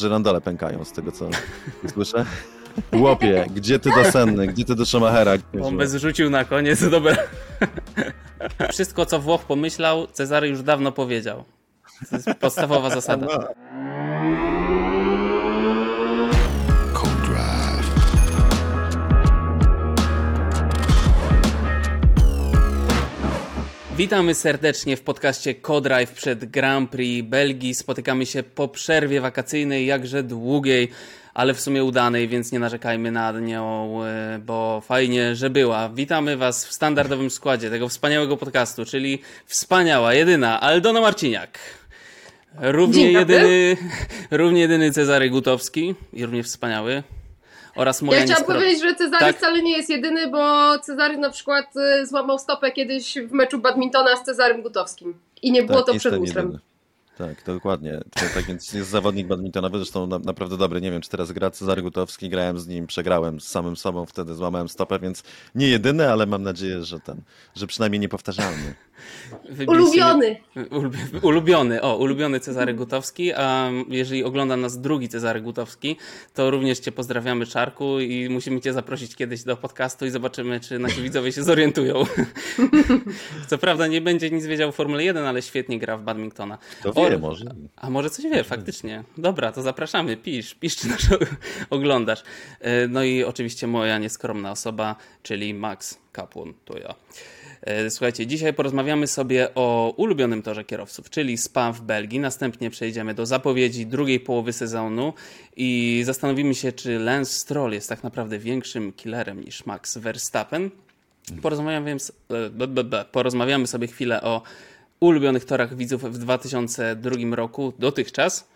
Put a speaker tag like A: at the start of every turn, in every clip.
A: żyrandole pękają z tego, co słyszę. Łopie, gdzie ty do Senny, gdzie ty do Schumachera?
B: On bez rzucił na koniec, dobra. Wszystko, co Włoch pomyślał, Cezary już dawno powiedział. To jest podstawowa zasada. Witamy serdecznie w podcaście Co-Drive przed Grand Prix Belgii. Spotykamy się po przerwie wakacyjnej, jakże długiej, ale w sumie udanej, więc nie narzekajmy na nią, e, bo fajnie, że była. Witamy Was w standardowym składzie tego wspaniałego podcastu, czyli wspaniała, jedyna Aldona Marciniak. Równie jedyny, równie jedyny Cezary Gutowski i równie wspaniały oraz moja
C: Ja chciałam powiedzieć, że Cezary tak? wcale nie jest jedyny, bo Cezary na przykład y, złamał stopę kiedyś w meczu badmintona z Cezarym Gutowskim i nie było tak, to przed lustrem.
A: Tak, dokładnie. Tak więc jest zawodnik badmintonowy, zresztą na, naprawdę dobry. Nie wiem, czy teraz gra Cezary Gutowski, grałem z nim, przegrałem z samym sobą, wtedy złamałem stopę, więc nie jedyny, ale mam nadzieję, że ten, że przynajmniej niepowtarzalny.
C: Ulubiony.
B: Ulubiony, o, ulubiony Cezary Gutowski, a jeżeli ogląda nas drugi Cezary Gutowski, to również Cię pozdrawiamy Czarku i musimy Cię zaprosić kiedyś do podcastu i zobaczymy, czy nasi widzowie się zorientują. Co prawda nie będzie nic wiedział o Formule 1, ale świetnie gra w badmintona.
A: To wie, może.
B: A może coś wie, faktycznie. Dobra, to zapraszamy, pisz, pisz, czy nas oglądasz. E, no i oczywiście moja nieskromna osoba, czyli Max Kapłon, to ja. E, słuchajcie, dzisiaj porozmawiamy sobie o ulubionym torze kierowców, czyli Spa w Belgii. Następnie przejdziemy do zapowiedzi drugiej połowy sezonu i zastanowimy się, czy Lance Stroll jest tak naprawdę większym killerem niż Max Verstappen. Porozmawiamy, e, porozmawiamy sobie chwilę o ulubionych torach widzów w 2002 roku dotychczas.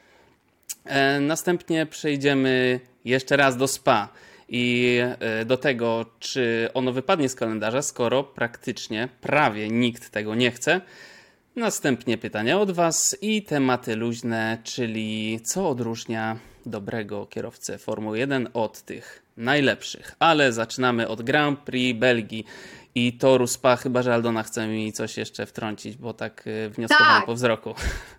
B: E, następnie przejdziemy jeszcze raz do Spa i e, do tego, czy ono wypadnie z kalendarza, skoro praktycznie prawie nikt tego nie chce. Następnie pytania od Was i tematy luźne, czyli co odróżnia dobrego kierowcę Formuły 1 od tych najlepszych. Ale zaczynamy od Grand Prix Belgii i toru Spa, chyba że Aldona chce mi coś jeszcze wtrącić, bo tak e, wnioskowałam tak. po wzroku.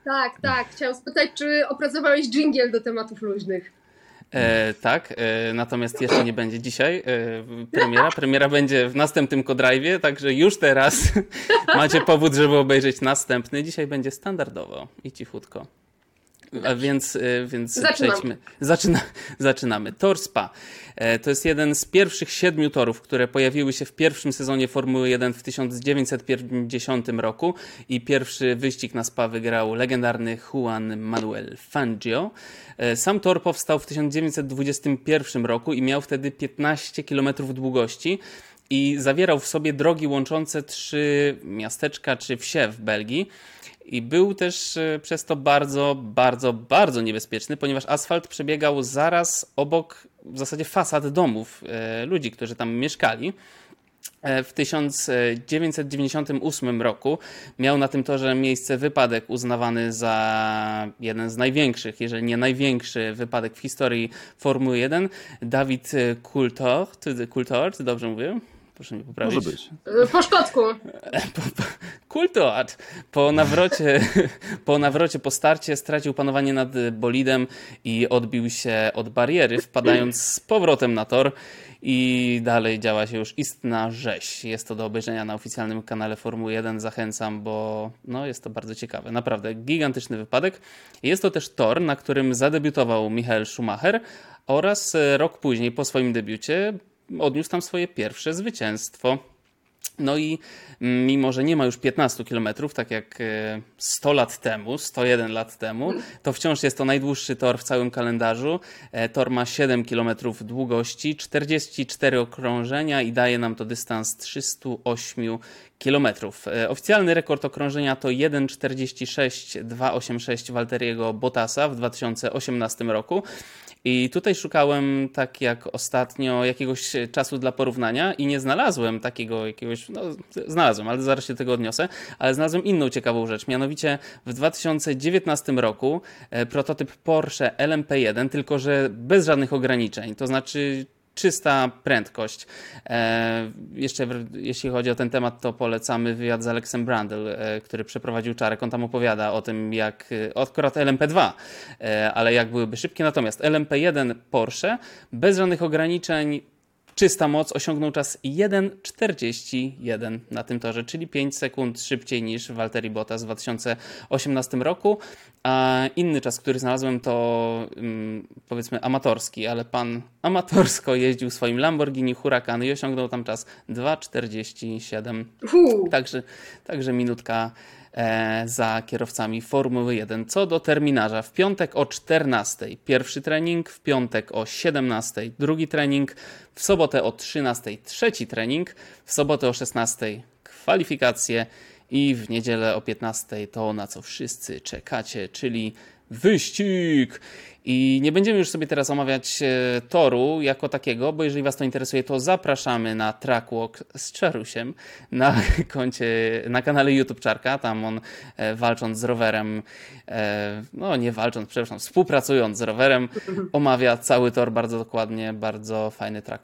C: Tak, tak. Chciałam spytać, czy opracowałeś dżingiel do tematów luźnych.
B: E, tak, e, natomiast jeszcze nie będzie dzisiaj e, premiera. Premiera będzie w następnym Kodrive'ie, także już teraz macie powód, żeby obejrzeć następny. Dzisiaj będzie standardowo i cichutko. A więc, e, więc Zaczynam. przejdźmy. Zaczyna, zaczynamy. Tor Spa. E, to jest jeden z pierwszych siedmiu torów, które pojawiły się w pierwszym sezonie Formuły 1 w 1950 roku i pierwszy wyścig na Spa wygrał legendarny Juan Manuel Fangio. E, sam tor powstał w 1921 roku i miał wtedy 15 km długości i zawierał w sobie drogi łączące trzy miasteczka czy wsie w Belgii. I był też e, przez to bardzo, bardzo, bardzo niebezpieczny, ponieważ asfalt przebiegał zaraz obok w zasadzie fasad domów e, ludzi, którzy tam mieszkali. E, w 1998 roku miał na tym torze miejsce wypadek uznawany za jeden z największych, jeżeli nie największy wypadek w historii Formuły 1. Dawid Coulthard, Coulthard dobrze mówię? Proszę mnie poprawić.
A: Może być.
C: Po szkocku.
B: Kultoat. Po nawrocie, po nawrocie, po starcie stracił panowanie nad bolidem i odbił się od bariery, wpadając z powrotem na tor i dalej działa się już istna rzeź. Jest to do obejrzenia na oficjalnym kanale Formuły 1. Zachęcam, bo no, jest to bardzo ciekawe. Naprawdę gigantyczny wypadek. Jest to też tor, na którym zadebiutował Michael Schumacher oraz rok później po swoim debiucie odniósł tam swoje pierwsze zwycięstwo. No i mimo, że nie ma już 15 km, tak jak 100 e, lat temu, 101 lat temu, to wciąż jest to najdłuższy tor w całym kalendarzu. E, tor ma 7 km długości, 44 okrążenia i daje nam to dystans 308 km. E, oficjalny rekord okrążenia to 1,46,286 Walteriego Bottasa w 2018 roku. I tutaj szukałem, tak jak ostatnio, jakiegoś czasu dla porównania i nie znalazłem takiego jakiegoś, no znalazłem, ale zaraz się tego odniosę, ale znalazłem inną ciekawą rzecz. Mianowicie w 2019 roku e, prototyp Porsche LMP1, tylko że bez żadnych ograniczeń, to znaczy czysta prędkość. E, jeszcze jeśli chodzi o ten temat, to polecamy wywiad z Alexem Brandel, e, który przeprowadził czarek. On tam opowiada o tym, jak akurat LMP2, e, ale jak byłyby szybkie. Natomiast LMP1 Porsche bez żadnych ograniczeń czysta moc osiągnął czas 1,41 na tym torze, czyli 5 sekund szybciej niż Valtteri Bottas w 2018 roku. A inny czas, który znalazłem, to um, powiedzmy amatorski, ale pan amatorsko jeździł swoim Lamborghini Huracan i osiągnął tam czas 2,47. Także, także minutka za kierowcami Formuły 1. Co do terminarza, w piątek o 14 pierwszy trening, w piątek o 17 drugi trening, w sobotę o 13 trzeci trening, w sobotę o 16 kwalifikacje i w niedzielę o 15 to na co wszyscy czekacie, czyli wyścig. I nie będziemy już sobie teraz omawiać e, toru jako takiego, bo jeżeli Was to interesuje, to zapraszamy na Trackwalk z Czarusiem na koncie, na kanale YouTube Czarka. Tam on e, walcząc z rowerem, e, no nie walcząc, przepraszam, współpracując z rowerem, omawia cały tor bardzo dokładnie, bardzo fajny track,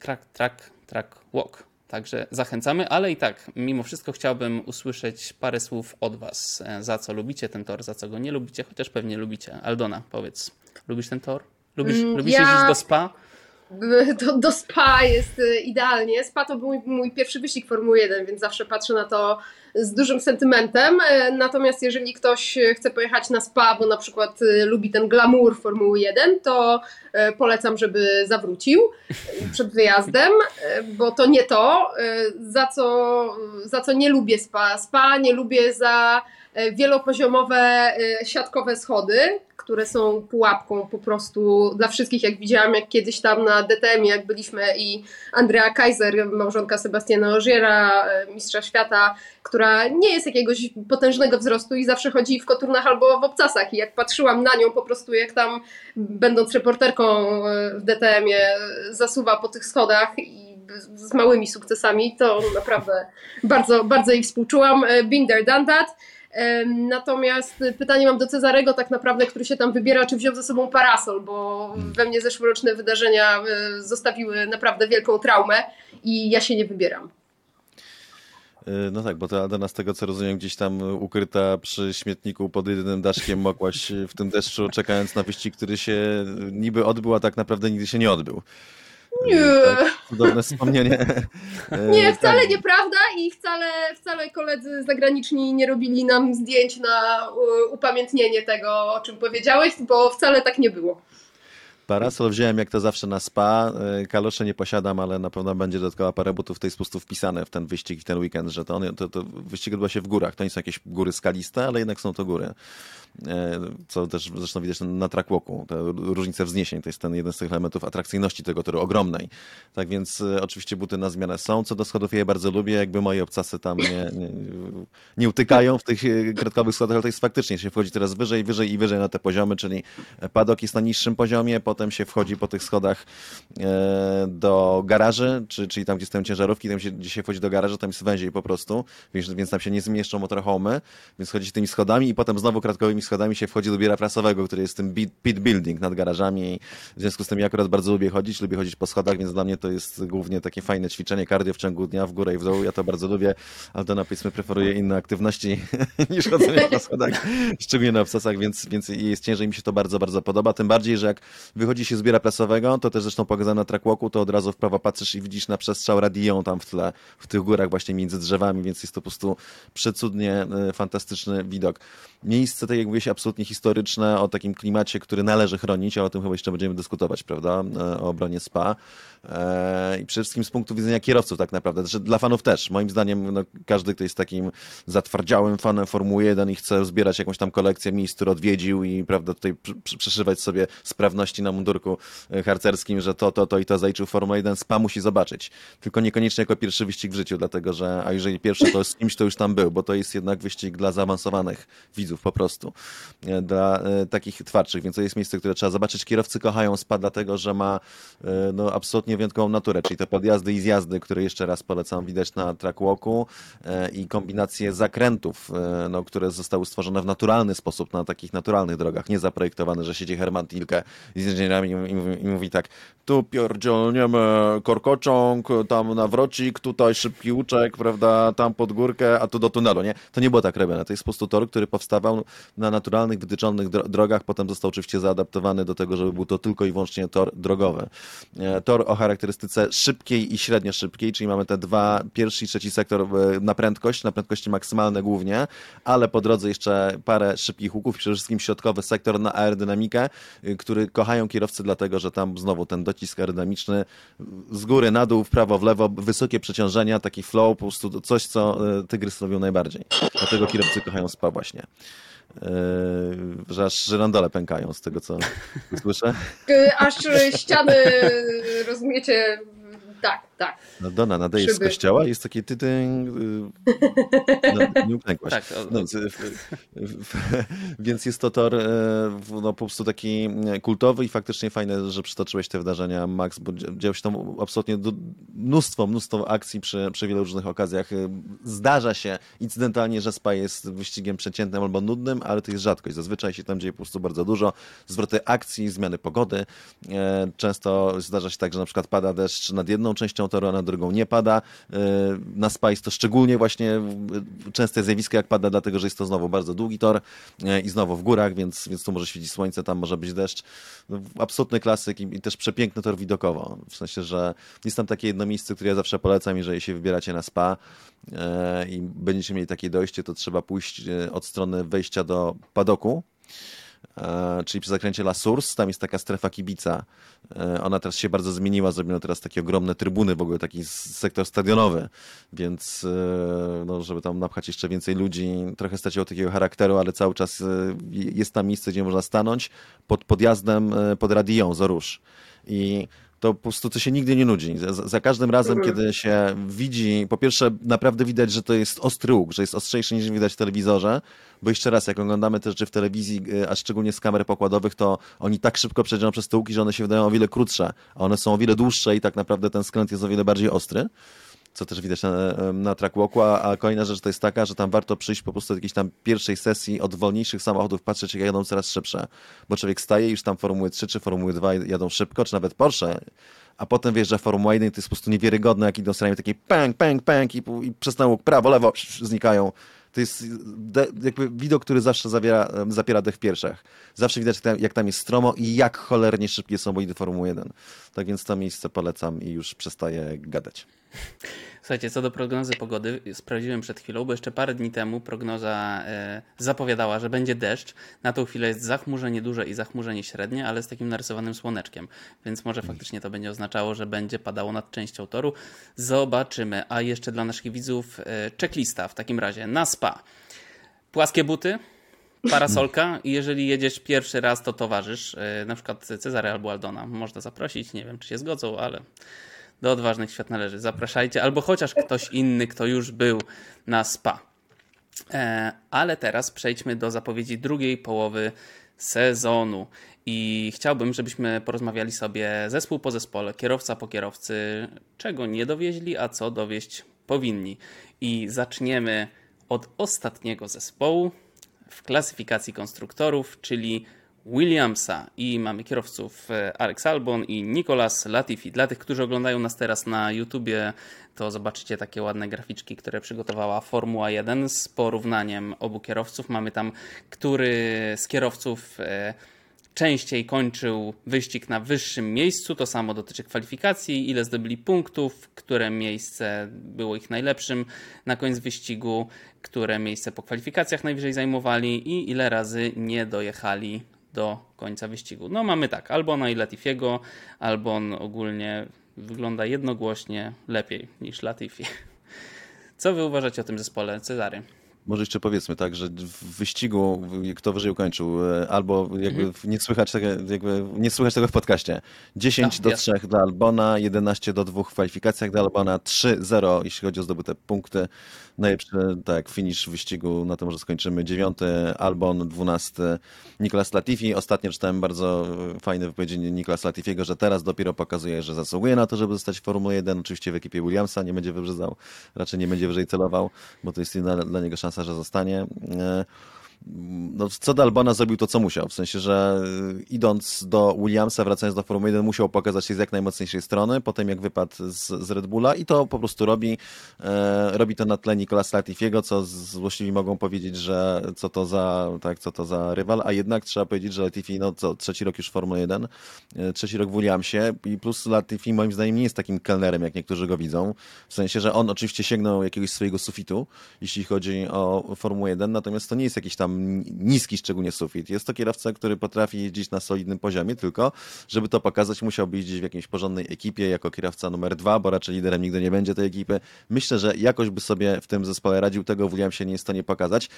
B: track, track, track walk. Także zachęcamy, ale i tak, mimo wszystko chciałbym usłyszeć parę słów od Was. E, za co lubicie ten tor, za co go nie lubicie, chociaż pewnie lubicie. Aldona, powiedz, lubisz ten tor? Lubisz, mm, lubisz ja... jeździć do spa?
C: Do, do, spa jest e, idealnie. Spa to był mój, mój pierwszy wyścig Formuły 1, więc zawsze patrzę na to z dużym sentymentem. E, natomiast jeżeli ktoś chce pojechać na spa, bo na przykład e, lubi ten glamour Formuły 1, to e, polecam, żeby zawrócił przed wyjazdem, bo to nie to, za co, za co nie lubię spa. Spa nie lubię za wielopoziomowe siatkowe schody, które są pułapką po prostu dla wszystkich, jak widziałam, jak kiedyś tam na DTM, jak byliśmy i Andrea Kaiser, małżonka Sebastiana Ogiera, mistrza świata, która nie jest jakiegoś potężnego wzrostu i zawsze chodzi w koturnach albo w obcasach. I jak patrzyłam na nią po prostu, jak tam będąc reporterką e, w DTM-ie zasuwa po tych schodach z małymi sukcesami, to naprawdę bardzo, bardzo jej współczułam. E, Binder done that. Natomiast pytanie mam do Cezarego tak naprawdę, który się tam wybiera, czy wziął ze sobą parasol, bo we mnie zeszłoroczne wydarzenia e, zostawiły naprawdę wielką traumę i ja się nie wybieram.
A: E, no tak, bo ta Adana z tego co rozumiem gdzieś tam ukryta przy śmietniku pod jedynym daszkiem mogłaś w tym deszczu czekając na wyścig, który się niby odbył, a tak naprawdę nigdy się nie odbył.
C: Nie. Tak,
A: cudowne wspomnienie.
C: Nie, wcale tak. nieprawda i wcale, wcale koledzy zagraniczni nie robili nam zdjęć na upamiętnienie tego, o czym powiedziałeś, bo wcale tak nie było.
A: Parasol wziąłem jak to zawsze na spa. E, kalosze nie posiadam, ale na pewno będzie dodatkowa parę butów w tej sposób wpisane w ten wyścig, w ten weekend, że to, on, to, to wyścig odbywa się w górach. To nie są jakieś góry skaliste, ale jednak są to góry. E, co też zresztą widać na trackwalku. Ta różnica wzniesień to jest ten jeden z tych elementów atrakcyjności tego toru, ogromnej. Tak więc e, oczywiście buty na zmianę są. Co do schodów ja je bardzo lubię, jakby moje obcasy tam nie, nie, nie utykają w tych kratkowych schodach, ale to jest faktycznie, się wchodzi teraz wyżej, wyżej i wyżej na te poziomy, czyli padok jest na niższym poziomie, potem się wchodzi po tych schodach e, do garaży, czy, czyli tam, gdzie stoją ciężarówki, tam się, gdzie się wchodzi do garażu, tam jest węziej po prostu, więc, więc tam się nie zmieszczą motorhomy, więc chodzi tymi schodami i potem znowu kratkowymi schodami się wchodzi do biura prasowego, który jest tym pit building nad garażami. W związku z tym ja akurat bardzo lubię chodzić, lubię chodzić po schodach, więc dla mnie to jest głównie takie fajne ćwiczenie cardio w ciągu dnia w górę i w dół. Ja to bardzo lubię, ale to powiedzmy preferuje inne aktywności niż chodzenie po schodach, szczególnie na obcasach, więc, więc jest ciężej mi się to bardzo, bardzo podoba. Tym bardziej, że jak wychodzi się z biura prasowego, to też zresztą pokazane na trackwalku, to od razu w prawo patrzysz i widzisz na przestrzał radią tam w tle, w tych górach właśnie między drzewami, więc jest to po prostu przecudnie e, fantastyczny widok. Miejsce, tak jak mówię, absolutnie historyczne, o takim klimacie, który należy chronić, a o tym chyba jeszcze będziemy dyskutować, prawda, e, o obronie SPA. E, I przede wszystkim z punktu widzenia kierowców tak naprawdę, znaczy dla fanów też. Moim zdaniem no, każdy, kto jest takim zatwardziałym fanem Formuły 1 i chce zbierać jakąś tam kolekcję miejsc, które odwiedził i prawda, tutaj przeszywać sobie sprawności na mundurku e, harcerskim, że to, to, to i to zaliczył Formułę 1, SPA musi zobaczyć. Tylko niekoniecznie jako pierwszy wyścig w życiu, dlatego że, a jeżeli pierwszy, to z kimś to już tam był, bo to jest jednak wyścig dla zaawansowanych widzów po prostu, dla e, takich twardszych, więc to jest miejsce, które trzeba zobaczyć. Kierowcy kochają SPA, dlatego że ma e, no, absolutnie wyjątkową naturę, czyli te podjazdy i zjazdy, które jeszcze raz polecam widać na trackwalku e, i kombinacje zakrętów, e, no, które zostały stworzone w naturalny sposób na takich naturalnych drogach, nie zaprojektowane, że siedzi Herman Tilke z inżynierami i, i, i mówi tak, tu pierdzielniemy korkociąg, tam nawrocik, tutaj szybki łuczek, prawda, tam pod górkę, a tu do tunelu, nie? To nie było tak robione. To jest po prostu tor, który powstawał na naturalnych, wytyczonych drogach, potem został oczywiście zaadaptowany do tego, żeby był to tylko i wyłącznie tor drogowy. E, tor o charakterystyce szybkiej i średnio szybkiej, czyli mamy te dwa, pierwszy i trzeci sektor e, na prędkość, na prędkości maksymalne głównie, ale po drodze jeszcze parę szybkich łuków, przede wszystkim środkowy sektor na aerodynamikę, e, który kochają kierowcy dlatego, że tam znowu ten docisk aerodynamiczny z góry na dół, w prawo, w lewo, wysokie przeciążenia, taki flow, po prostu coś, co tygrys robią najbardziej. Dlatego kierowcy kochają spa właśnie. Yy, że aż żyrandole pękają z tego, co słyszę.
C: Aż ściany, rozumiecie, tak, tak.
A: No Dona, nadajesz z kościoła jest taki tytyń, no, nie upękłaś. Tak, no, więc jest to tor e, no, po prostu taki kultowy i faktycznie fajne, że przytoczyłeś te wydarzenia, Max, bo działo się tam absolutnie mnóstwo, mnóstwo akcji przy, przy wielu różnych okazjach. E, zdarza się incydentalnie, że SPA jest wyścigiem przeciętnym albo nudnym, ale to jest rzadkość. Zazwyczaj się tam dzieje po prostu bardzo dużo. Zwroty akcji, zmiany pogody. E, często zdarza się tak, że na przykład pada deszcz nad jedną częścią toru, a nad drugą nie pada. E, na Spice to szczególnie właśnie częste zjawisko jak pada, dlatego że jest to znowu bardzo długi tor e, i znowu w górach, więc, więc tu może świecić słońce, tam może być deszcz. No, absolutny klasyk i, i też przepiękny tor widokowo. W sensie, że jest tam takie jedno miejsce, które ja zawsze polecam, jeżeli się wybieracie na spa e, i będziecie mieli takie dojście, to trzeba pójść od strony wejścia do padoku, czyli przy zakręcie La Source, tam jest taka strefa kibica. E, ona teraz się bardzo zmieniła, zrobiono teraz takie ogromne trybuny, w ogóle taki sektor stadionowy, więc e, no, żeby tam napchać jeszcze więcej ludzi, trochę straciło takiego charakteru, ale cały czas jest tam miejsce, gdzie można stanąć pod podjazdem pod radią Zorusz. I to po prostu to się nigdy nie nudzi. Za, za, każdym razem, mhm. kiedy się widzi, po pierwsze naprawdę widać, że to jest ostry łuk, że jest ostrzejszy niż widać w telewizorze, bo jeszcze raz, jak oglądamy te rzeczy w telewizji, y, a szczególnie z kamer pokładowych, to oni tak szybko przejdą przez te łuki, że one się wydają o wiele krótsze, a one są o wiele dłuższe i tak naprawdę ten skręt jest o wiele bardziej ostry co też widać na, na trackwalku, a, a kolejna rzecz to jest taka, że tam warto przyjść po prostu do jakiejś tam pierwszej sesji od wolniejszych samochodów, patrzeć jak jadą coraz szybsze, bo człowiek staje już tam Formuły 3 czy Formuły 2 jadą szybko, czy nawet Porsche, a potem wjeżdża Formuła 1 i to jest po prostu niewiarygodne, jak idą stronie takie pęk, pęk, pęk i, i przez łuk prawo, lewo znikają. To jest jakby widok, który zawsze zawiera, zapiera dech w piersiach. Zawsze widać, jak tam, jak tam jest stromo i jak cholernie szybkie są bolidy Formuły 1. Tak więc to miejsce polecam i już przestaję gadać.
B: Słuchajcie, co do prognozy pogody, sprawdziłem przed chwilą, bo jeszcze parę dni temu prognoza e, zapowiadała, że będzie deszcz. Na tą chwilę jest zachmurzenie duże i zachmurzenie średnie, ale z takim narysowanym słoneczkiem, więc może faktycznie to będzie oznaczało, że będzie padało nad częścią toru. Zobaczymy. A jeszcze dla naszych widzów e, checklista w takim razie na spa. Płaskie buty, parasolka i jeżeli jedziesz pierwszy raz, to towarzysz, e, na przykład Cezary albo Aldona. Można zaprosić, nie wiem czy się zgodzą, ale do odważnych świat należy. Zapraszajcie, albo chociaż ktoś inny, kto już był na spa. E, ale teraz przejdźmy do zapowiedzi drugiej połowy sezonu. I chciałbym, żebyśmy porozmawiali sobie zespół po zespole, kierowca po kierowcy, czego nie dowieźli, a co dowieść powinni. I zaczniemy od ostatniego zespołu w klasyfikacji konstruktorów, czyli Williamsa i mamy kierowców e, Alex Albon i Nicolas Latifi. Dla tych, którzy oglądają nas teraz na YouTubie, to zobaczycie takie ładne graficzki, które przygotowała Formuła 1 z porównaniem obu kierowców. Mamy tam, który z kierowców e, częściej kończył wyścig na wyższym miejscu. To samo dotyczy kwalifikacji, ile zdobyli punktów, które miejsce było ich najlepszym na koniec wyścigu, które miejsce po kwalifikacjach najwyżej zajmowali i ile razy nie dojechali do końca wyścigu. No mamy tak, Albona i Latifiego. Albon ogólnie wygląda jednogłośnie lepiej niż Latifi. Co wy uważacie o tym zespole, Cezary?
A: Może jeszcze powiedzmy tak, że w wyścigu kto wyżej ukończył, e, albo jakby mhm. nie, słychać tego, jakby nie słychać tego w podcaście. 10 no, do 3 dla Albona, 11 do 2 w kwalifikacjach dla Albona, 3-0 jeśli chodzi o zdobyte punkty. Najlepszy tak, finish wyścigu, na to może skończymy. 9 Albon, 12 Nicolas Latifi. Ostatnio czytałem bardzo fajne wypowiedzi Nicolas Latifiego, że teraz dopiero pokazuje, że zasługuje na to, żeby zostać w Formule 1. Oczywiście w ekipie Williamsa nie będzie wybrzydzał, raczej nie będzie wyżej celował, bo to jest dla, dla niego szansa szansa, że zostanie. No, co do Albona zrobił to, co musiał. W sensie, że y, idąc do Williamsa, wracając do Formuły 1, musiał pokazać się z jak najmocniejszej strony, potem jak wypadł z, z Red Bulla i to po prostu robi. E, robi to na tle Nicolas Latifiego, co złośliwi mogą powiedzieć, że co to za, tak, co to za rywal, a jednak trzeba powiedzieć, że Latifi, no co, trzeci rok już Formuły 1, e, trzeci rok w Williamsie i plus Latifi moim zdaniem nie jest takim kelnerem, jak niektórzy go widzą. W sensie, że on oczywiście sięgnął jakiegoś swojego sufitu, jeśli chodzi o Formułę 1, natomiast to nie jest jakiś tam niski szczególnie sufit. Jest to kierowca, który potrafi jeździć na solidnym poziomie, tylko żeby to pokazać, musiałby jeździć w jakiejś porządnej ekipie jako kierowca numer dwa, bo raczej liderem nigdy nie będzie tej ekipy. Myślę, że jakoś by sobie w tym zespole radził, tego William się nie jest w stanie pokazać. E,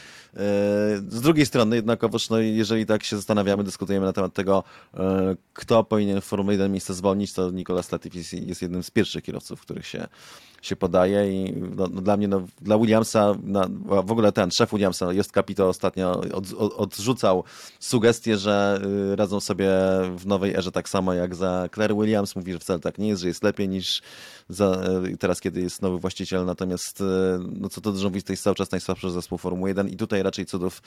A: z drugiej strony jednakowoż, no, jeżeli tak się zastanawiamy, dyskutujemy na temat tego, e, kto powinien w Formule 1 miejsce zwolnić, to Nicolas Latifi jest jednym z pierwszych kierowców, których się się podaje i no, no dla mnie, no, dla Williamsa, na, w ogóle ten szef Williamsa, Jost Capito ostatnio od, od, odrzucał sugestię, że y, radzą sobie w nowej erze tak samo jak za Claire Williams. Mówi, że wcale tak nie jest, że jest lepiej niż za, y, teraz, kiedy jest nowy właściciel. Natomiast, y, no co to dużo mówić, to jest cały czas najsłabszy zespół Formuły 1 i tutaj raczej cudów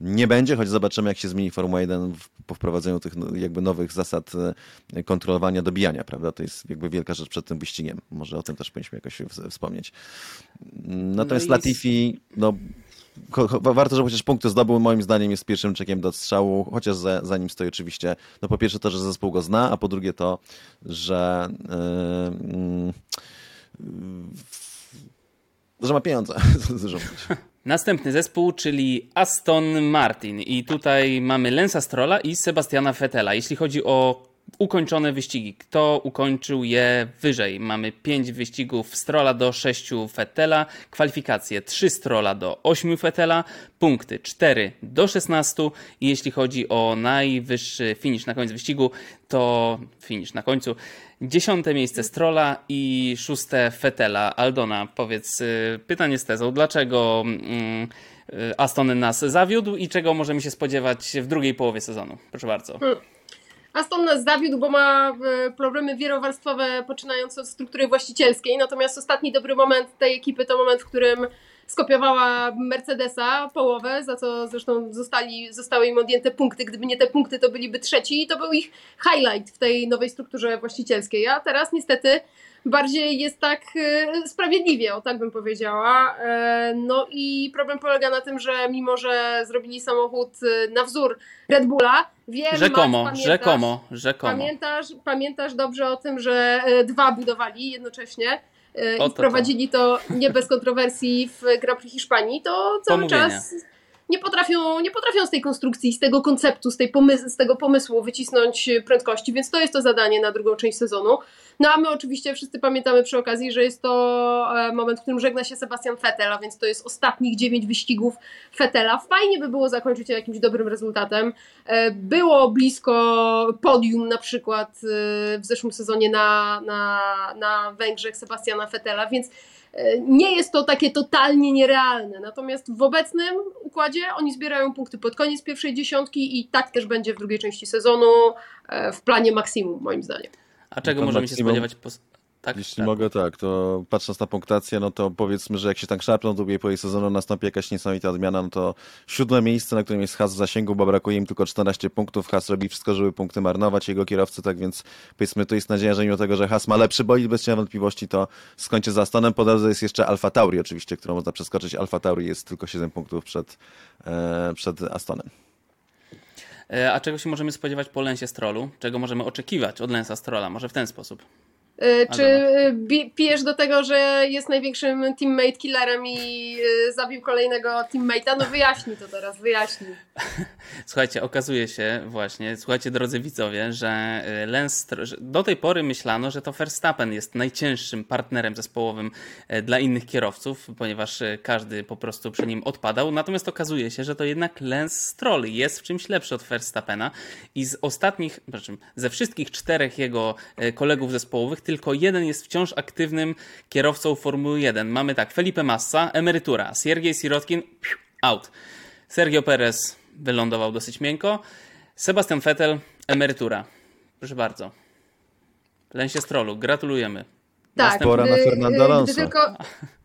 A: nie będzie, choć zobaczymy, jak się zmieni Formuła 1 po wprowadzeniu tych no, jakby nowych zasad kontrolowania dobijania, prawda? To jest jakby wielka rzecz przed tym wyścigiem. Może o tym też powinniśmy jakoś wspomnieć. Natomiast no i... Latifi, no warto, że chociaż punkty zdobył, moim zdaniem jest pierwszym czekiem do strzału, chociaż za, za nim stoi oczywiście, no po pierwsze to, że zespół go zna, a po drugie to, że yy, yy, że ma pieniądze.
B: Następny zespół, czyli Aston Martin i tutaj mamy Lensa Strolla i Sebastiana Vettela. Jeśli chodzi o ukończone wyścigi. Kto ukończył je wyżej? Mamy 5 wyścigów Strola do 6 Fetela, kwalifikacje 3 Strola do 8 Fetela, punkty 4 do 16 i jeśli chodzi o najwyższy finish na końcu wyścigu, to finish na końcu dziesiąte miejsce Strola i szóste Fetela. Aldona, powiedz y, pytanie z tezą, dlaczego mm, y, Aston nas zawiódł i czego możemy się spodziewać w drugiej połowie sezonu? Proszę bardzo.
C: Aston nas zawiódł, bo ma e, problemy wielowarstwowe, poczynając od struktury właścicielskiej. Natomiast ostatni dobry moment tej ekipy to moment, w którym skopiowała Mercedesa połowę, za co zresztą zostali, zostały im odjęte punkty. Gdyby nie te punkty, to byliby trzeci i to był ich highlight w tej nowej strukturze właścicielskiej. A teraz niestety bardziej jest tak e, sprawiedliwie, o tak bym powiedziała. E, no i problem polega na tym, że mimo, że zrobili samochód na wzór Red Bulla, Wiem,
B: rzekomo, Max, rzekomo, rzekomo.
C: Pamiętasz, pamiętasz dobrze o tym, że e, dwa budowali jednocześnie i wprowadzili to. to nie bez kontrowersji w Grand Prix Hiszpanii, to cały Pomówienia. czas nie potrafią, nie potrafią z tej konstrukcji, z tego konceptu, z, tej pomysłu, z tego pomysłu wycisnąć prędkości, więc to jest to zadanie na drugą część sezonu. No a my oczywiście wszyscy pamiętamy przy okazji, że jest to e, moment, w którym żegna się Sebastian Vettel, a więc to jest ostatnich dziewięć wyścigów Vettela. Fajnie by było zakończyć jakimś dobrym rezultatem. E, było blisko podium na przykład e, w zeszłym sezonie na, na, na Węgrzech Sebastiana Vettela, więc nie jest to takie totalnie nierealne. Natomiast w obecnym układzie oni zbierają punkty pod koniec pierwszej dziesiątki i tak też będzie w drugiej części sezonu w planie maksimum, moim zdaniem.
B: A czego możemy się spodziewać po,
A: tak, Jeśli tak. mogę, tak, to patrząc na punktację, no to powiedzmy, że jak się tak szarpną do drugiej połowie sezonu, nastąpi jakaś niesamowita odmiana, no to siódme miejsce, na którym jest Has w zasięgu, bo brakuje im tylko 14 punktów. Has robi wszystko, żeby punkty marnować, jego kierowcy, tak więc powiedzmy, to jest nadzieja, że mimo tego, że Has ma lepszy bolid, bez cienia wątpliwości, to skończy za Astonem. Po drodze jest jeszcze Alfa Tauri oczywiście, którą można przeskoczyć. Alfa Tauri jest tylko 7 punktów przed, e, przed Astonem.
B: E, a czego się możemy spodziewać po Lensie Strollu? Czego możemy oczekiwać od Lensa Strolla? Może w ten sposób.
C: E, czy e, pijesz do tego, że jest największym teammate killerem i e, zabił kolejnego teammate'a? No wyjaśnij to teraz, wyjaśnij.
B: Słuchajcie, okazuje się właśnie, słuchajcie drodzy widzowie, że Lens, do tej pory myślano, że to Verstappen jest najcięższym partnerem zespołowym dla innych kierowców, ponieważ każdy po prostu przy nim odpadał. Natomiast okazuje się, że to jednak Lens Stroll jest w czymś lepszy od Verstappena i z ostatnich, ze wszystkich czterech jego kolegów zespołowych tylko jeden jest wciąż aktywnym kierowcą Formuły 1. Mamy tak, Felipe Massa, emerytura, Siergiej Sirotkin, out. Sergio Perez wylądował dosyć miękko, Sebastian Vettel, emerytura. Proszę bardzo. Lensie Strolu, gratulujemy.
C: Tak, Następny... pora na Fernando Alonso. Tylko...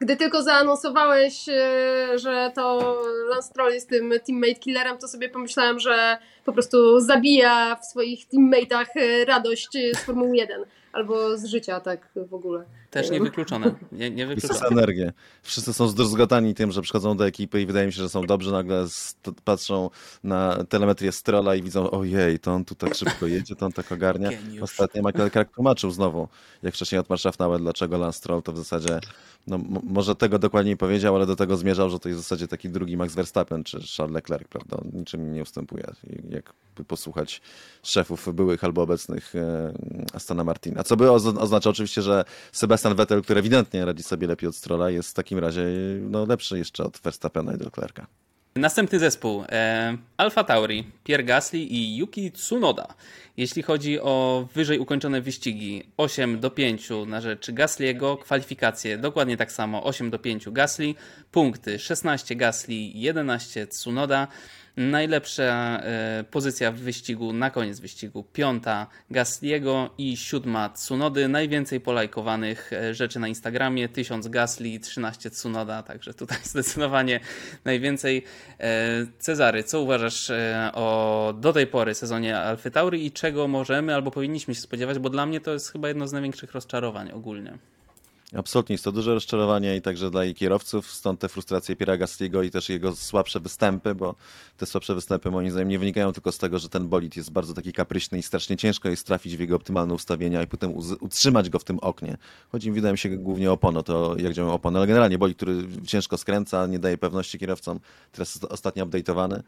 C: gdy tylko zaanonsowałeś, e, że to Lance Stroll jest tym teammate killerem, to sobie pomyślałem, że po prostu zabija w swoich teammate'ach e, radość z Formuły 1 albo z życia tak w ogóle.
B: Też niewykluczone. Nie,
A: I
B: niewykluczone.
A: sens energię. Wszyscy są zdruzgotani tym, że przychodzą do ekipy i wydaje mi się, że są dobrzy, nagle patrzą na telemetrię Strola i widzą, ojej, to on tu tak szybko jedzie, to on tak ogarnia.
B: Geniusz.
A: Ostatnio Michael Clark tłumaczył znowu, jak wcześniej od Marszafnauer, dlaczego Lance Stroll to w zasadzie, no może tego dokładniej powiedział, ale do tego zmierzał, że to jest w zasadzie taki drugi Max Verstappen czy Charles Leclerc, prawda? On niczym nie ustępuje. Jakby posłuchać szefów byłych albo obecnych e, Astona Martina. Co by oz- oznacza oczywiście, że Sebastian Vettel, który ewidentnie radzi sobie lepiej od Strolla, jest w takim razie no, lepszy jeszcze od Verstappena i Leclerca.
B: Następny zespół. E, Alfa Tauri, Pierre Gasly i Yuki Tsunoda. Jeśli chodzi o wyżej ukończone wyścigi, 8 do 5 na rzecz Gasly'ego, kwalifikacje dokładnie tak samo, 8 do 5 Gasly, punkty 16 Gasly, 11 Tsunoda. Najlepsza e, pozycja w wyścigu, na koniec wyścigu, piąta Gasly'ego i siódma Tsunody. Najwięcej polajkowanych e, rzeczy na Instagramie, 1000 Gasly, 13 Tsunoda, także tutaj zdecydowanie najwięcej. E, Cezary, co uważasz o do tej pory sezonie Alfy Tauri i czego możemy albo powinniśmy się spodziewać, bo dla mnie to jest chyba jedno z największych rozczarowań ogólnie.
A: Absolutnie, jest to duże rozczarowanie i także dla jej kierowców, stąd te frustracje Piera Gastiego i też jego słabsze występy, bo te słabsze występy moim zdaniem nie wynikają tylko z tego, że ten bolid jest bardzo taki kapryśny i strasznie ciężko jest trafić w jego optymalne ustawienia i potem utrzymać go w tym oknie. Chodzi mi, wydaje mi się, głównie o opono, to jak działają opony, ale generalnie bolid, który ciężko skręca, nie daje pewności kierowcom, teraz jest ostatnio update'owany,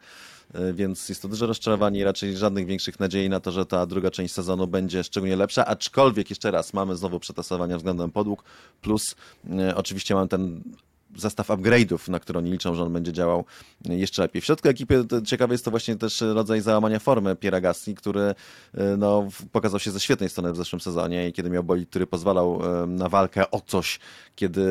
A: więc jest to duże rozczarowanie i raczej żadnych większych nadziei na to, że ta druga część sezonu będzie szczególnie lepsza, aczkolwiek jeszcze raz mamy znowu przetasowania względem podłóg, plus e, oczywiście mam ten zestaw upgrade'ów, na które oni liczą, że on będzie działał e, jeszcze lepiej. W środku ekipy ciekawy jest to właśnie też rodzaj załamania formy Piera Gasly, który e, no, pokazał się ze świetnej strony w zeszłym sezonie i kiedy miał bolid, który pozwalał e, na walkę o coś, kiedy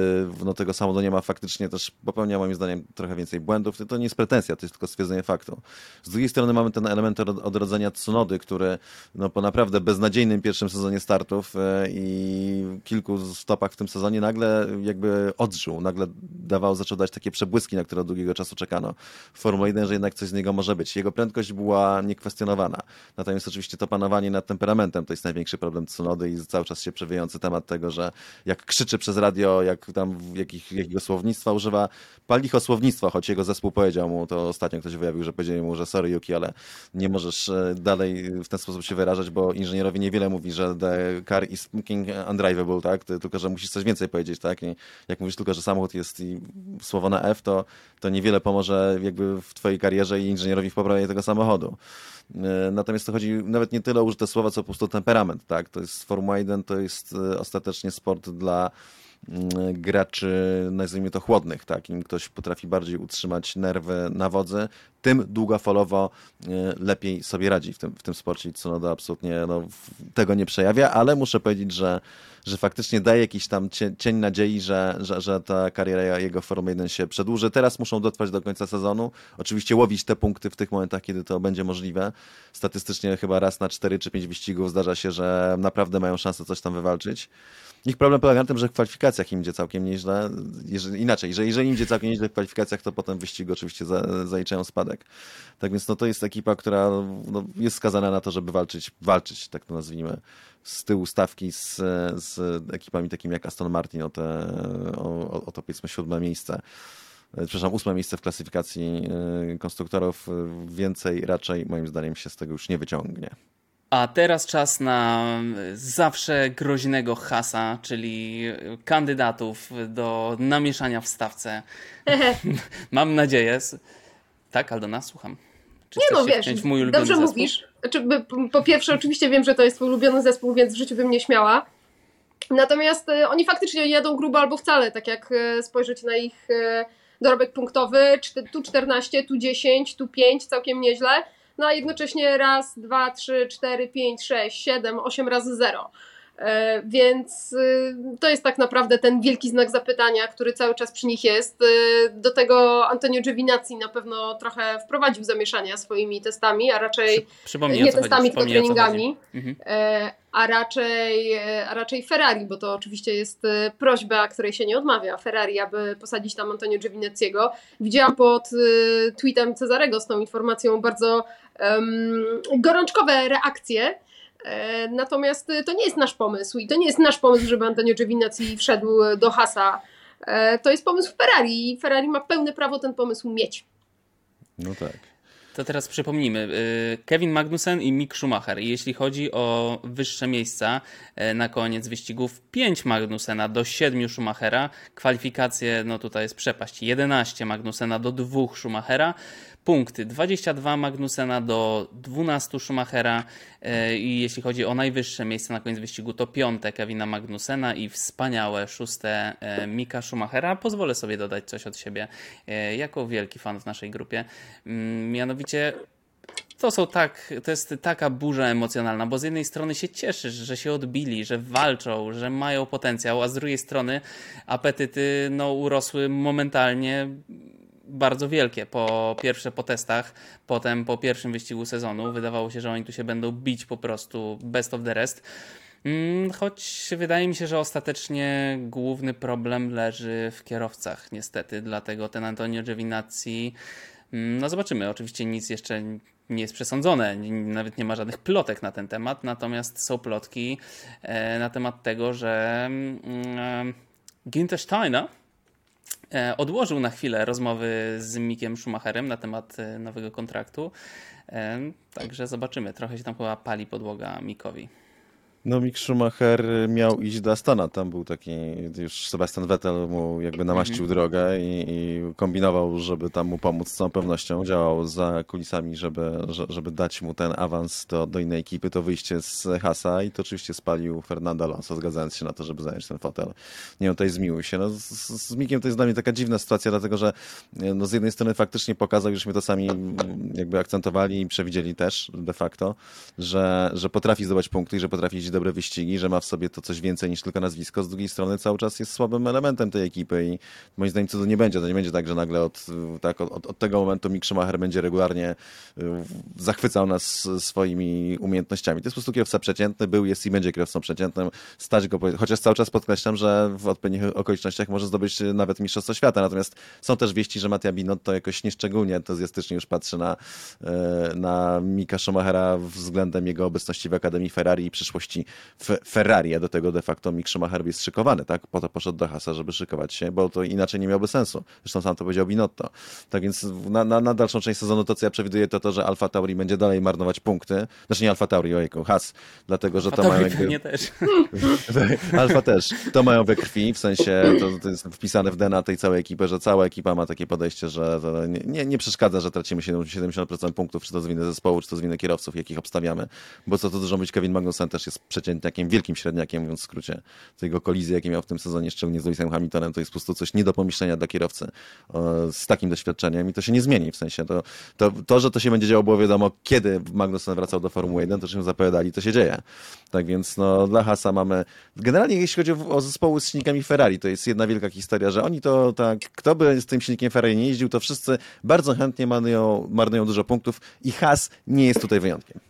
A: no, tego samochodu nie ma, faktycznie też popełnia moim zdaniem trochę więcej błędów. To nie jest pretensja, to jest tylko stwierdzenie faktu. Z drugiej strony mamy ten element od- odrodzenia Tsunody, który no, po naprawdę beznadziejnym pierwszym sezonie startów i kilku stopach w tym sezonie nagle jakby odżył, nagle dawał, zaczął dać takie przebłyski, na które od długiego czasu czekano. W Formule 1, że jednak coś z niego może być. Jego prędkość była niekwestionowana. Natomiast oczywiście to panowanie nad temperamentem to jest największy problem Tsunody i cały czas się przewijający temat tego, że jak krzyczy przez radio, jak tam jakich, jakiego słownictwa używa, palicho słownictwa, choć jego zespół powiedział mu, to ostatnio ktoś wyjawił, że powiedzieli mu, że sorry Yuki, ale nie możesz e, dalej w ten sposób się wyrażać, bo inżynierowi niewiele mówi, że the car is fucking undrivable, tak? Ty, tylko, że musisz coś więcej powiedzieć, tak? I jak mówisz tylko, że samochód jest i słowo na F, to, to niewiele pomoże jakby w twojej karierze i inżynierowi w poprawie tego samochodu. E, Natomiast to chodzi nawet nie tyle o użyte słowa, co po prostu temperament, tak? To jest Formuła 1, to jest e, ostatecznie sport dla graczy, nazwijmy to chłodnych, tak? Im ktoś potrafi bardziej utrzymać nerwy na wodzy, tym długofalowo e, lepiej sobie radzi w tym, w tym sporcie Tsunoda absolutnie no, tego nie przejawia, ale muszę powiedzieć, że, że faktycznie daje jakiś tam cie, cień nadziei, że, że, że ta kariera jego w Formule 1 się przedłuży. Teraz muszą dotrwać do końca sezonu, oczywiście łowić te punkty w tych momentach, kiedy to będzie możliwe. Statystycznie chyba raz na 4 czy 5 wyścigów zdarza się, że naprawdę mają szansę coś tam wywalczyć. Ich problem polega na tym, że w kwalifikacjach im idzie całkiem nieźle. Jeżeli, inaczej, że jeżeli im idzie całkiem nieźle w kwalifikacjach, to potem w wyścigu oczywiście za, zaliczają spadek. Tak więc no, to jest ekipa, która no, jest skazana na to, żeby walczyć, walczyć, tak to nazwijmy, z tyłu stawki z, z ekipami takimi jak Aston Martin o, te, o, o, to powiedzmy siódme miejsce. E, Przepraszam, ósme miejsce w klasyfikacji e, konstruktorów. Więcej raczej moim zdaniem się z tego już nie wyciągnie.
B: A teraz czas na zawsze groźnego hasa, czyli kandydatów do namieszania w stawce. Mam nadzieję. Tak, Aldona, słucham. Czy
C: Nie no, wiesz, dobrze
B: zespół?
C: mówisz. Znaczy, po pierwsze, oczywiście wiem, że to jest twój ulubiony zespół, więc w życiu bym nie śmiała. Natomiast e, oni faktycznie jadą grubo albo wcale, tak jak e, spojrzeć na ich e, dorobek punktowy, tu 14, tu 10, tu 5, całkiem nieźle, no a jednocześnie raz, dwa, trzy, cztery, pięć, sześć, siedem, osiem razy zero. E, więc y, to jest tak naprawdę ten wielki znak zapytania, który cały czas przy nich jest. Y, do tego Antonio Giovinazzi na pewno trochę wprowadził zamieszania swoimi testami, a raczej
B: Przypomnij,
C: nie testami,
B: chodzi.
C: tylko treningami.
B: Mhm.
C: e, a raczej, e, a raczej Ferrari, bo to oczywiście jest prośba, której się nie odmawia. Ferrari, aby posadzić tam Antonio Giovinazziego. Widziałam pod tweetem Cezarego z tą informacją bardzo em, gorączkowe reakcje. E, Natomiast e, to nie jest nasz pomysł i to nie jest nasz pomysł, żeby Antonio Giovinazzi wszedł do Hasa. E, To jest pomysł Ferrari i Ferrari ma pełne prawo ten pomysł mieć.
A: No tak.
B: To teraz przypomnijmy. Kevin Magnussen i Mick Schumacher. Jeśli chodzi o wyższe miejsca na koniec wyścigów, 5 Magnusena do 7 Schumachera. Kwalifikacje, no tutaj jest przepaść. 11 Magnusena do 2 Schumachera. Punkty 22 Magnusena do 12 Schumachera. y, I jeśli chodzi o najwyższe miejsce na koniec wyścigu, to piąte Kevina Magnusena i wspaniałe szóste y, Mika Schumachera. Pozwolę sobie dodać coś od siebie y, jako wielki fan w naszej grupie. Mm, Mianowicie to są tak, to jest taka burza emocjonalna, bo z jednej strony się cieszysz, że się odbili, że walczą, że mają potencjał, a z drugiej strony apetyty no, urosły momentalnie bardzo wielkie. Po pierwsze po testach, potem po pierwszym wyścigu sezonu. Wydawało się, że oni tu się będą bić po prostu best of the rest. Mm, Choć wydaje mi się, że ostatecznie główny problem leży w kierowcach, niestety. Dlatego ten Antonio Giovinazzi, mm, no zobaczymy. Oczywiście nic jeszcze nie jest przesądzone, nawet nie ma żadnych plotek na ten temat, natomiast są plotki e, na temat tego, że mm, e, Günther Steiner odłożył na chwilę rozmowy z Mikiem Schumacherem na temat e, nowego kontraktu. E, Także zobaczymy. Trochę się tam chyba pali podłoga Mikowi.
A: No Mick Schumacher miał iść do Astana, tam był taki, już Sebastian Vettel mu jakby namaścił drogę i, i kombinował, żeby tam mu pomóc z całą pewnością, działał za kulisami, żeby, że- żeby dać mu ten awans do, do innej ekipy, to wyjście z Hasa i to oczywiście spalił Fernando Alonso, zgadzając się na to, żeby zająć ten fotel. Nie wiem, tutaj zmiłuj się. No, z, z Mickiem to jest dla mnie taka dziwna sytuacja, dlatego że e, no, z jednej strony faktycznie pokazał, żeśmy to sami mm, jakby akcentowali i przewidzieli też de facto, że, że potrafi zdobyć punkty i że potrafi dobre wyścigi, że ma w sobie to coś więcej niż tylko nazwisko. Z drugiej strony cały czas jest słabym elementem tej ekipy i moim zdaniem cudu nie będzie. To nie będzie tak, że nagle od, tak, od, od tego momentu Mick Schumacher będzie regularnie y, zachwycał nas swoimi umiejętnościami. To jest po prostu kierowca przeciętny, był, jest i będzie kierowcą przeciętnym. Stać go, chociaż cały czas podkreślam, że w odpowiednich okolicznościach może zdobyć nawet Mistrzostwo Świata. Natomiast są też wieści, że Mattia Binotto jakoś nieszczególnie entuzjastycznie już patrzy na, e, na Mika Schumachera względem jego obecności w Akademii Ferrari i przyszłości w Ferrari, a do tego de facto Mick Schumacher jest szykowany, tak? Po to poszedł do Hasa, żeby szykować się, bo to inaczej nie miałoby sensu. Zresztą sam to powiedział Binotto. Tak więc na, na, na dalszą część sezonu to, co ja przewiduję, to to, że Alfa Tauri będzie dalej marnować punkty. Znaczy nie Alfa Tauri, ojejku, Has, dlatego, że to mają jakby...
B: też.
A: Alfa też. To mają we krwi, w sensie to, to jest wpisane w DNA tej całej ekipy, że cała ekipa ma takie podejście, że to nie, nie, przeszkadza, że tracimy 70% 70% punktów, czy to z winy zespołu, czy to z winy kierowców, jakich obstawiamy. Bo co to dużo być, Kevin Magnussen też jest przeciętniakiem, wielkim średniakiem, mówiąc w skrócie. To jego kolizje, jakie miał w tym sezonie, szczególnie z Lewisem Hamiltonem, to jest po prostu coś nie do pomyślenia dla kierowcy e, z takim doświadczeniem i to się nie zmieni, w sensie to, to, to że to się będzie działo, było wiadomo, kiedy Magnussen wracał do Formuły 1, to czym zapowiadali, to się dzieje. Tak więc no, dla Hasa mamy. Generalnie jeśli chodzi o, o zespoły z silnikami Ferrari, to jest jedna wielka historia, że oni to tak, kto by z tym silnikiem Ferrari nie jeździł, to wszyscy bardzo chętnie marnują, marnują dużo punktów i Has nie jest tutaj wyjątkiem.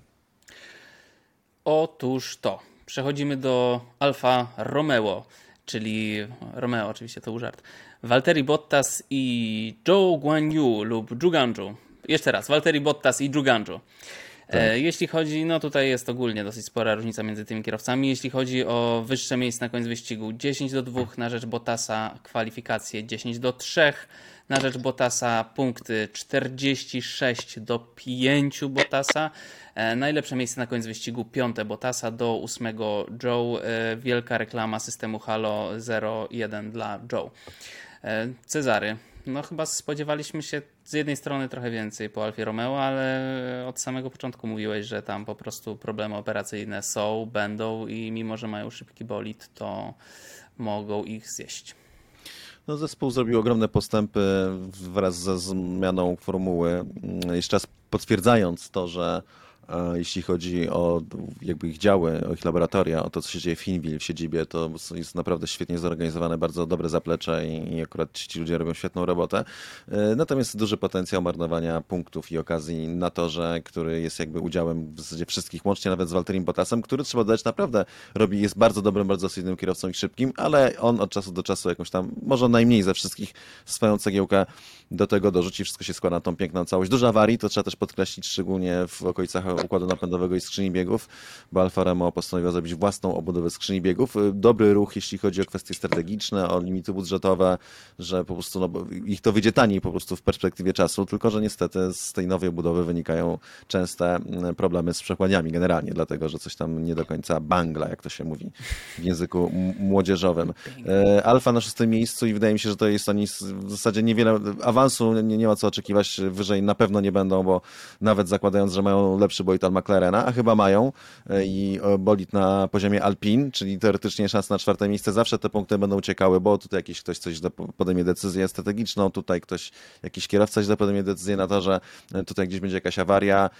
B: Otóż to. Przechodzimy do Alfa Romeo, czyli Romeo, oczywiście to był żart. Valtteri Bottas i Zhou Guanyu lub Zhuganju. Jeszcze raz, Valtteri Bottas i Zhuganju. E, Jeśli chodzi, no tutaj jest ogólnie dosyć spora różnica między tymi kierowcami. Jeśli chodzi o wyższe miejsce na koniec wyścigu, 10 do 2 na rzecz Bottasa, kwalifikacje 10 do 3 na rzecz Bottasa, punkty 46 do 5 Bottasa. E, Najlepsze miejsce na koniec wyścigu, piąte Bottasa do ósmego Joe. E, Wielka reklama systemu Halo 01 dla Joe. E, Cezary. No chyba spodziewaliśmy się z jednej strony trochę więcej po Alfie Romeo, ale od samego początku mówiłeś, że tam po prostu problemy operacyjne są, będą i mimo, że mają szybki bolid, to mogą ich zjeść.
A: No, zespół zrobił ogromne postępy wraz ze zmianą formuły. Jeszcze raz potwierdzając to, że jeśli chodzi o jakby ich działy, o ich laboratoria, o to, co się dzieje w Hinwil, w siedzibie, to jest naprawdę świetnie zorganizowane, bardzo dobre zaplecze i, i akurat ci ludzie robią świetną robotę. E, natomiast duży potencjał marnowania punktów i okazji na torze, który jest jakby udziałem w zasadzie wszystkich, łącznie nawet z Walterim Bottasem, który trzeba dodać naprawdę robi, jest bardzo dobrym, bardzo solidnym kierowcą i szybkim, ale on od czasu do czasu jakąś tam, może najmniej ze wszystkich swoją cegiełkę do tego dorzuci, wszystko się składa na tą piękną całość. Dużo awarii, to trzeba też podkreślić, szczególnie w okolicach układu napędowego i skrzyni biegów, bo Alfa Romeo postanowiła zrobić własną obudowę skrzyni biegów. Dobry ruch, jeśli chodzi o kwestie strategiczne, o limity budżetowe, że po prostu no, ich to wyjdzie taniej po prostu w perspektywie czasu, tylko że niestety z tej nowej obudowy wynikają częste mm, problemy z przekładniami generalnie, dlatego że coś tam nie do końca bangla, jak to się mówi w języku młodzieżowym. E, Alfa na szóstym miejscu i wydaje mi się, że to jest oni w zasadzie niewiele awansu, nie, nie ma co oczekiwać, wyżej na pewno nie będą, bo nawet zakładając, że mają lepszy od McLarena, a chyba mają e, i e, bolid na poziomie Alpin, czyli teoretycznie szans na czwarte miejsce, zawsze te punkty będą uciekały, bo tutaj jakiś ktoś coś podejmie decyzję strategiczną, tutaj ktoś, jakiś kierowca źle podejmie decyzję na to, że tutaj gdzieś będzie jakaś awaria,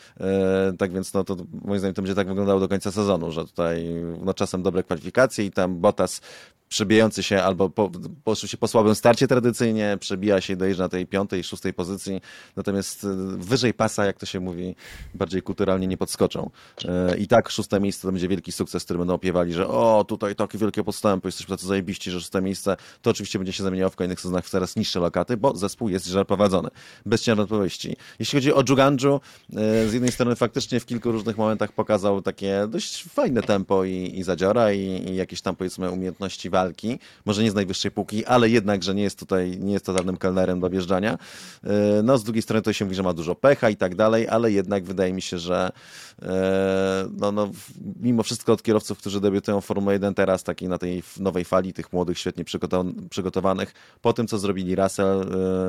A: tak więc no to moim zdaniem to będzie tak wyglądało do końca sezonu, że tutaj no czasem dobre kwalifikacje i tam Bottas przebijający się albo po, po, się po słabym starcie tradycyjnie, przebija się i dojeżdża na tej piątej, szóstej pozycji, natomiast e, wyżej pasa, jak to się mówi, bardziej kulturalnie nie podskoczą. E, I tak szóste miejsce to będzie wielki sukces, który będą opiewali, że o, tutaj takie wielkie postępy, jesteśmy tacy zajebiści, że szóste miejsce, to oczywiście będzie się zamieniało w kolejnych sezonach w coraz niższe lokaty, bo zespół jest źle prowadzony. Bez ciężar odpowiedzi. Jeśli chodzi o Juganju, e, z jednej strony faktycznie w kilku różnych momentach pokazał takie dość fajne tempo i, i zadziora i, i jakieś tam powiedzmy umiejętności walki może nie z najwyższej półki, ale jednak, że nie jest tutaj, nie jest totalnym kelnerem do wjeżdżania. E, no z drugiej strony to się mówi, że ma dużo pecha i tak dalej, ale jednak wydaje mi się, że e, no, no, mimo wszystko od kierowców, którzy debiutują w Formule 1 teraz, takiej na tej nowej fali, tych młodych, świetnie przygotowanych, po tym, co zrobili Russell,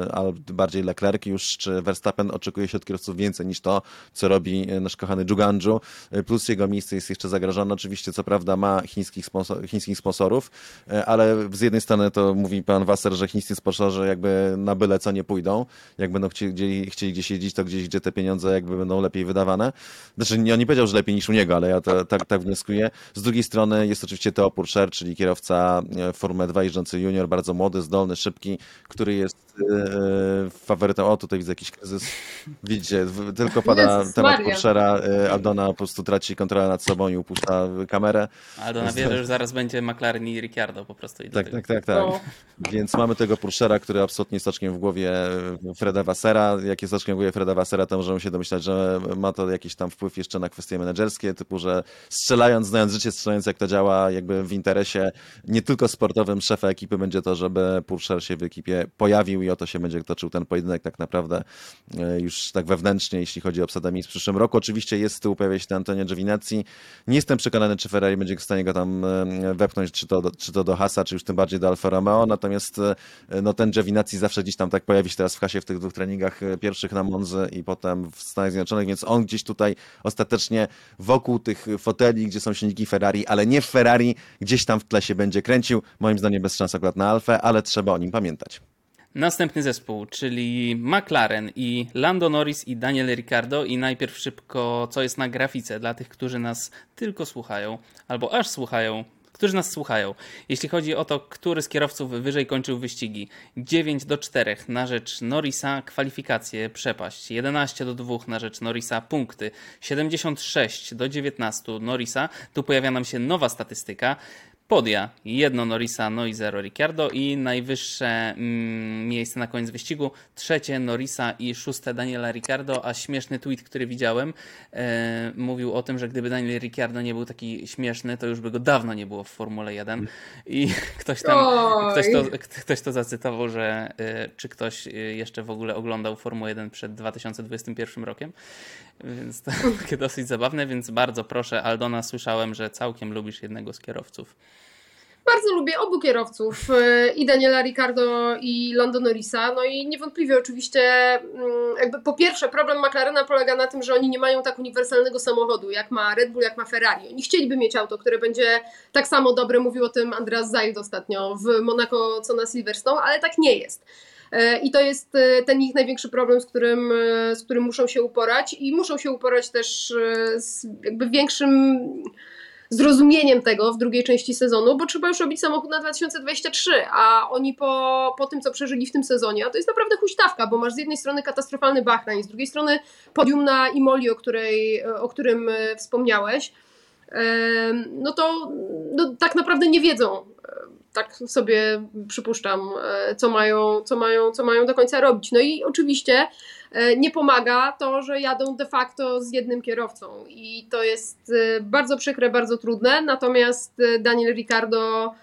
A: e, albo bardziej Leclerc już, czy Verstappen, oczekuje się od kierowców więcej niż to, co robi nasz kochany Juganju, plus jego miejsce jest jeszcze zagrożone. Oczywiście, co prawda ma chińskich, sponsor, chińskich sponsorów, ale z jednej strony to mówi pan Wasser, że chińscy sponsorzy jakby na byle co nie pójdą. Jak będą chcieli, chcieli gdzieś jeździć, to gdzieś, gdzie te pieniądze jakby będą lepiej wydawane. Znaczy, on nie powiedział, że lepiej niż u niego, ale ja to, tak, tak wnioskuję. Z drugiej strony jest oczywiście Theo Purcher, czyli kierowca e, Formuły 2 jeżdżący junior, bardzo młody, zdolny, szybki, który jest faworytem. O, tutaj widzę jakiś kryzys. Widzicie, tylko pada Jezus temat. Porschera. Yy, Aldona po prostu traci kontrolę nad sobą i upuszcza kamerę.
B: Aldona wie, że już zaraz będzie McLaren i Ricciardo po prostu.
A: Tak, tak, tak, tak. No. Więc mamy tego Porschera, który absolutnie jest oczkiem w głowie Freda Wassera. Jak jest oczkiem w głowie Freda Wassera, to możemy się domyślać, że ma to jakiś tam wpływ jeszcze na kwestie menedżerskie, typu, że strzelając, znając życie, strzelając jak to działa, jakby w interesie nie tylko sportowym szefa ekipy będzie to, żeby Porscher się w ekipie pojawił i o to się będzie toczył ten pojedynek tak naprawdę e, już tak wewnętrznie, jeśli chodzi o obsadę miejsc w przyszłym roku. Oczywiście jest tyłu, pojawia się Antonio Giovinazzi. Nie jestem przekonany, czy Ferrari będzie w stanie go tam e, wepchnąć, czy to, czy to do Hasa, czy już tym bardziej do Alfa Romeo, natomiast e, no, ten Giovinazzi zawsze gdzieś tam tak pojawi się teraz w Hasie w tych dwóch treningach pierwszych na Monzy i potem w Stanach Zjednoczonych, więc on gdzieś tutaj ostatecznie wokół tych foteli, gdzie są silniki Ferrari, ale nie w Ferrari, gdzieś tam w tle się będzie kręcił. Moim zdaniem bez szans akurat na Alfę, ale trzeba o nim pamiętać.
B: Następny zespół, czyli McLaren i Lando Norris i Daniel Ricciardo i najpierw szybko co jest na grafice dla tych, którzy nas tylko słuchają albo aż słuchają, którzy nas słuchają. Jeśli chodzi o to, który z kierowców wyżej kończył wyścigi, 9 do 4 na rzecz Norrisa kwalifikacje przepaść, 11 do 2 na rzecz Norrisa punkty, 76 do 19 Norrisa. Tu pojawia nam się nowa statystyka podia. Jedno Norisa, no i zero Ricciardo i najwyższe mm, miejsce na koniec wyścigu. Trzecie Norisa i szóste Daniela Ricciardo, a śmieszny tweet, który widziałem, e, mówił o tym, że gdyby Daniel Ricciardo nie był taki śmieszny, to już by go dawno nie było w Formule 1 i ktoś tam, ktoś to, ktoś to zacytował, że e, czy ktoś e, jeszcze w ogóle oglądał Formułę 1 przed 2021 rokiem, więc to takie dosyć zabawne, więc bardzo proszę Aldona, słyszałem, że całkiem lubisz jednego z kierowców.
C: Bardzo lubię obu kierowców, e, i Daniela Ricardo, i Lando Norrisa. No i niewątpliwie oczywiście, mm, jakby po pierwsze, problem McLarena polega na tym, że oni nie mają tak uniwersalnego samochodu, jak ma Red Bull, jak ma Ferrari. Oni chcieliby mieć auto, które będzie tak samo dobre, mówił o tym Andreas Zajd ostatnio w Monaco co na Silverstone, ale tak nie jest. I to jest ten ich największy problem, z którym, z którym muszą się uporać i muszą się uporać też z jakby większym zrozumieniem tego w drugiej części sezonu, bo trzeba już robić samochód na 2023, a oni po, po tym, co przeżyli w tym sezonie, a to jest naprawdę huśtawka, bo masz z jednej strony katastrofalny Bahrain, z drugiej strony podium na Imoli, o, której, o którym e, wspomniałeś, no to no, tak naprawdę nie wiedzą, e, tak sobie przypuszczam, e, co mają, co, mają, co mają do końca robić. No i oczywiście nie pomaga to, że jadą de facto z jednym kierowcą i to jest e, bardzo przykre, bardzo trudne, natomiast e, Daniel Ricardo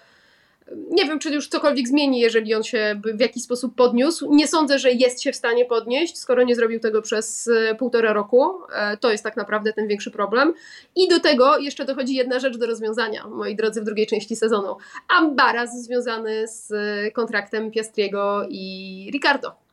C: nie wiem, czy już cokolwiek zmieni, jeżeli on się w jakiś sposób podniósł. Nie sądzę, że jest się w stanie podnieść, skoro nie zrobił tego przez półtora roku. To jest tak naprawdę ten większy problem. I do tego jeszcze dochodzi jedna rzecz do rozwiązania, moi drodzy, w drugiej części sezonu. Ambaraz związany z kontraktem Piastriego i Ricardo.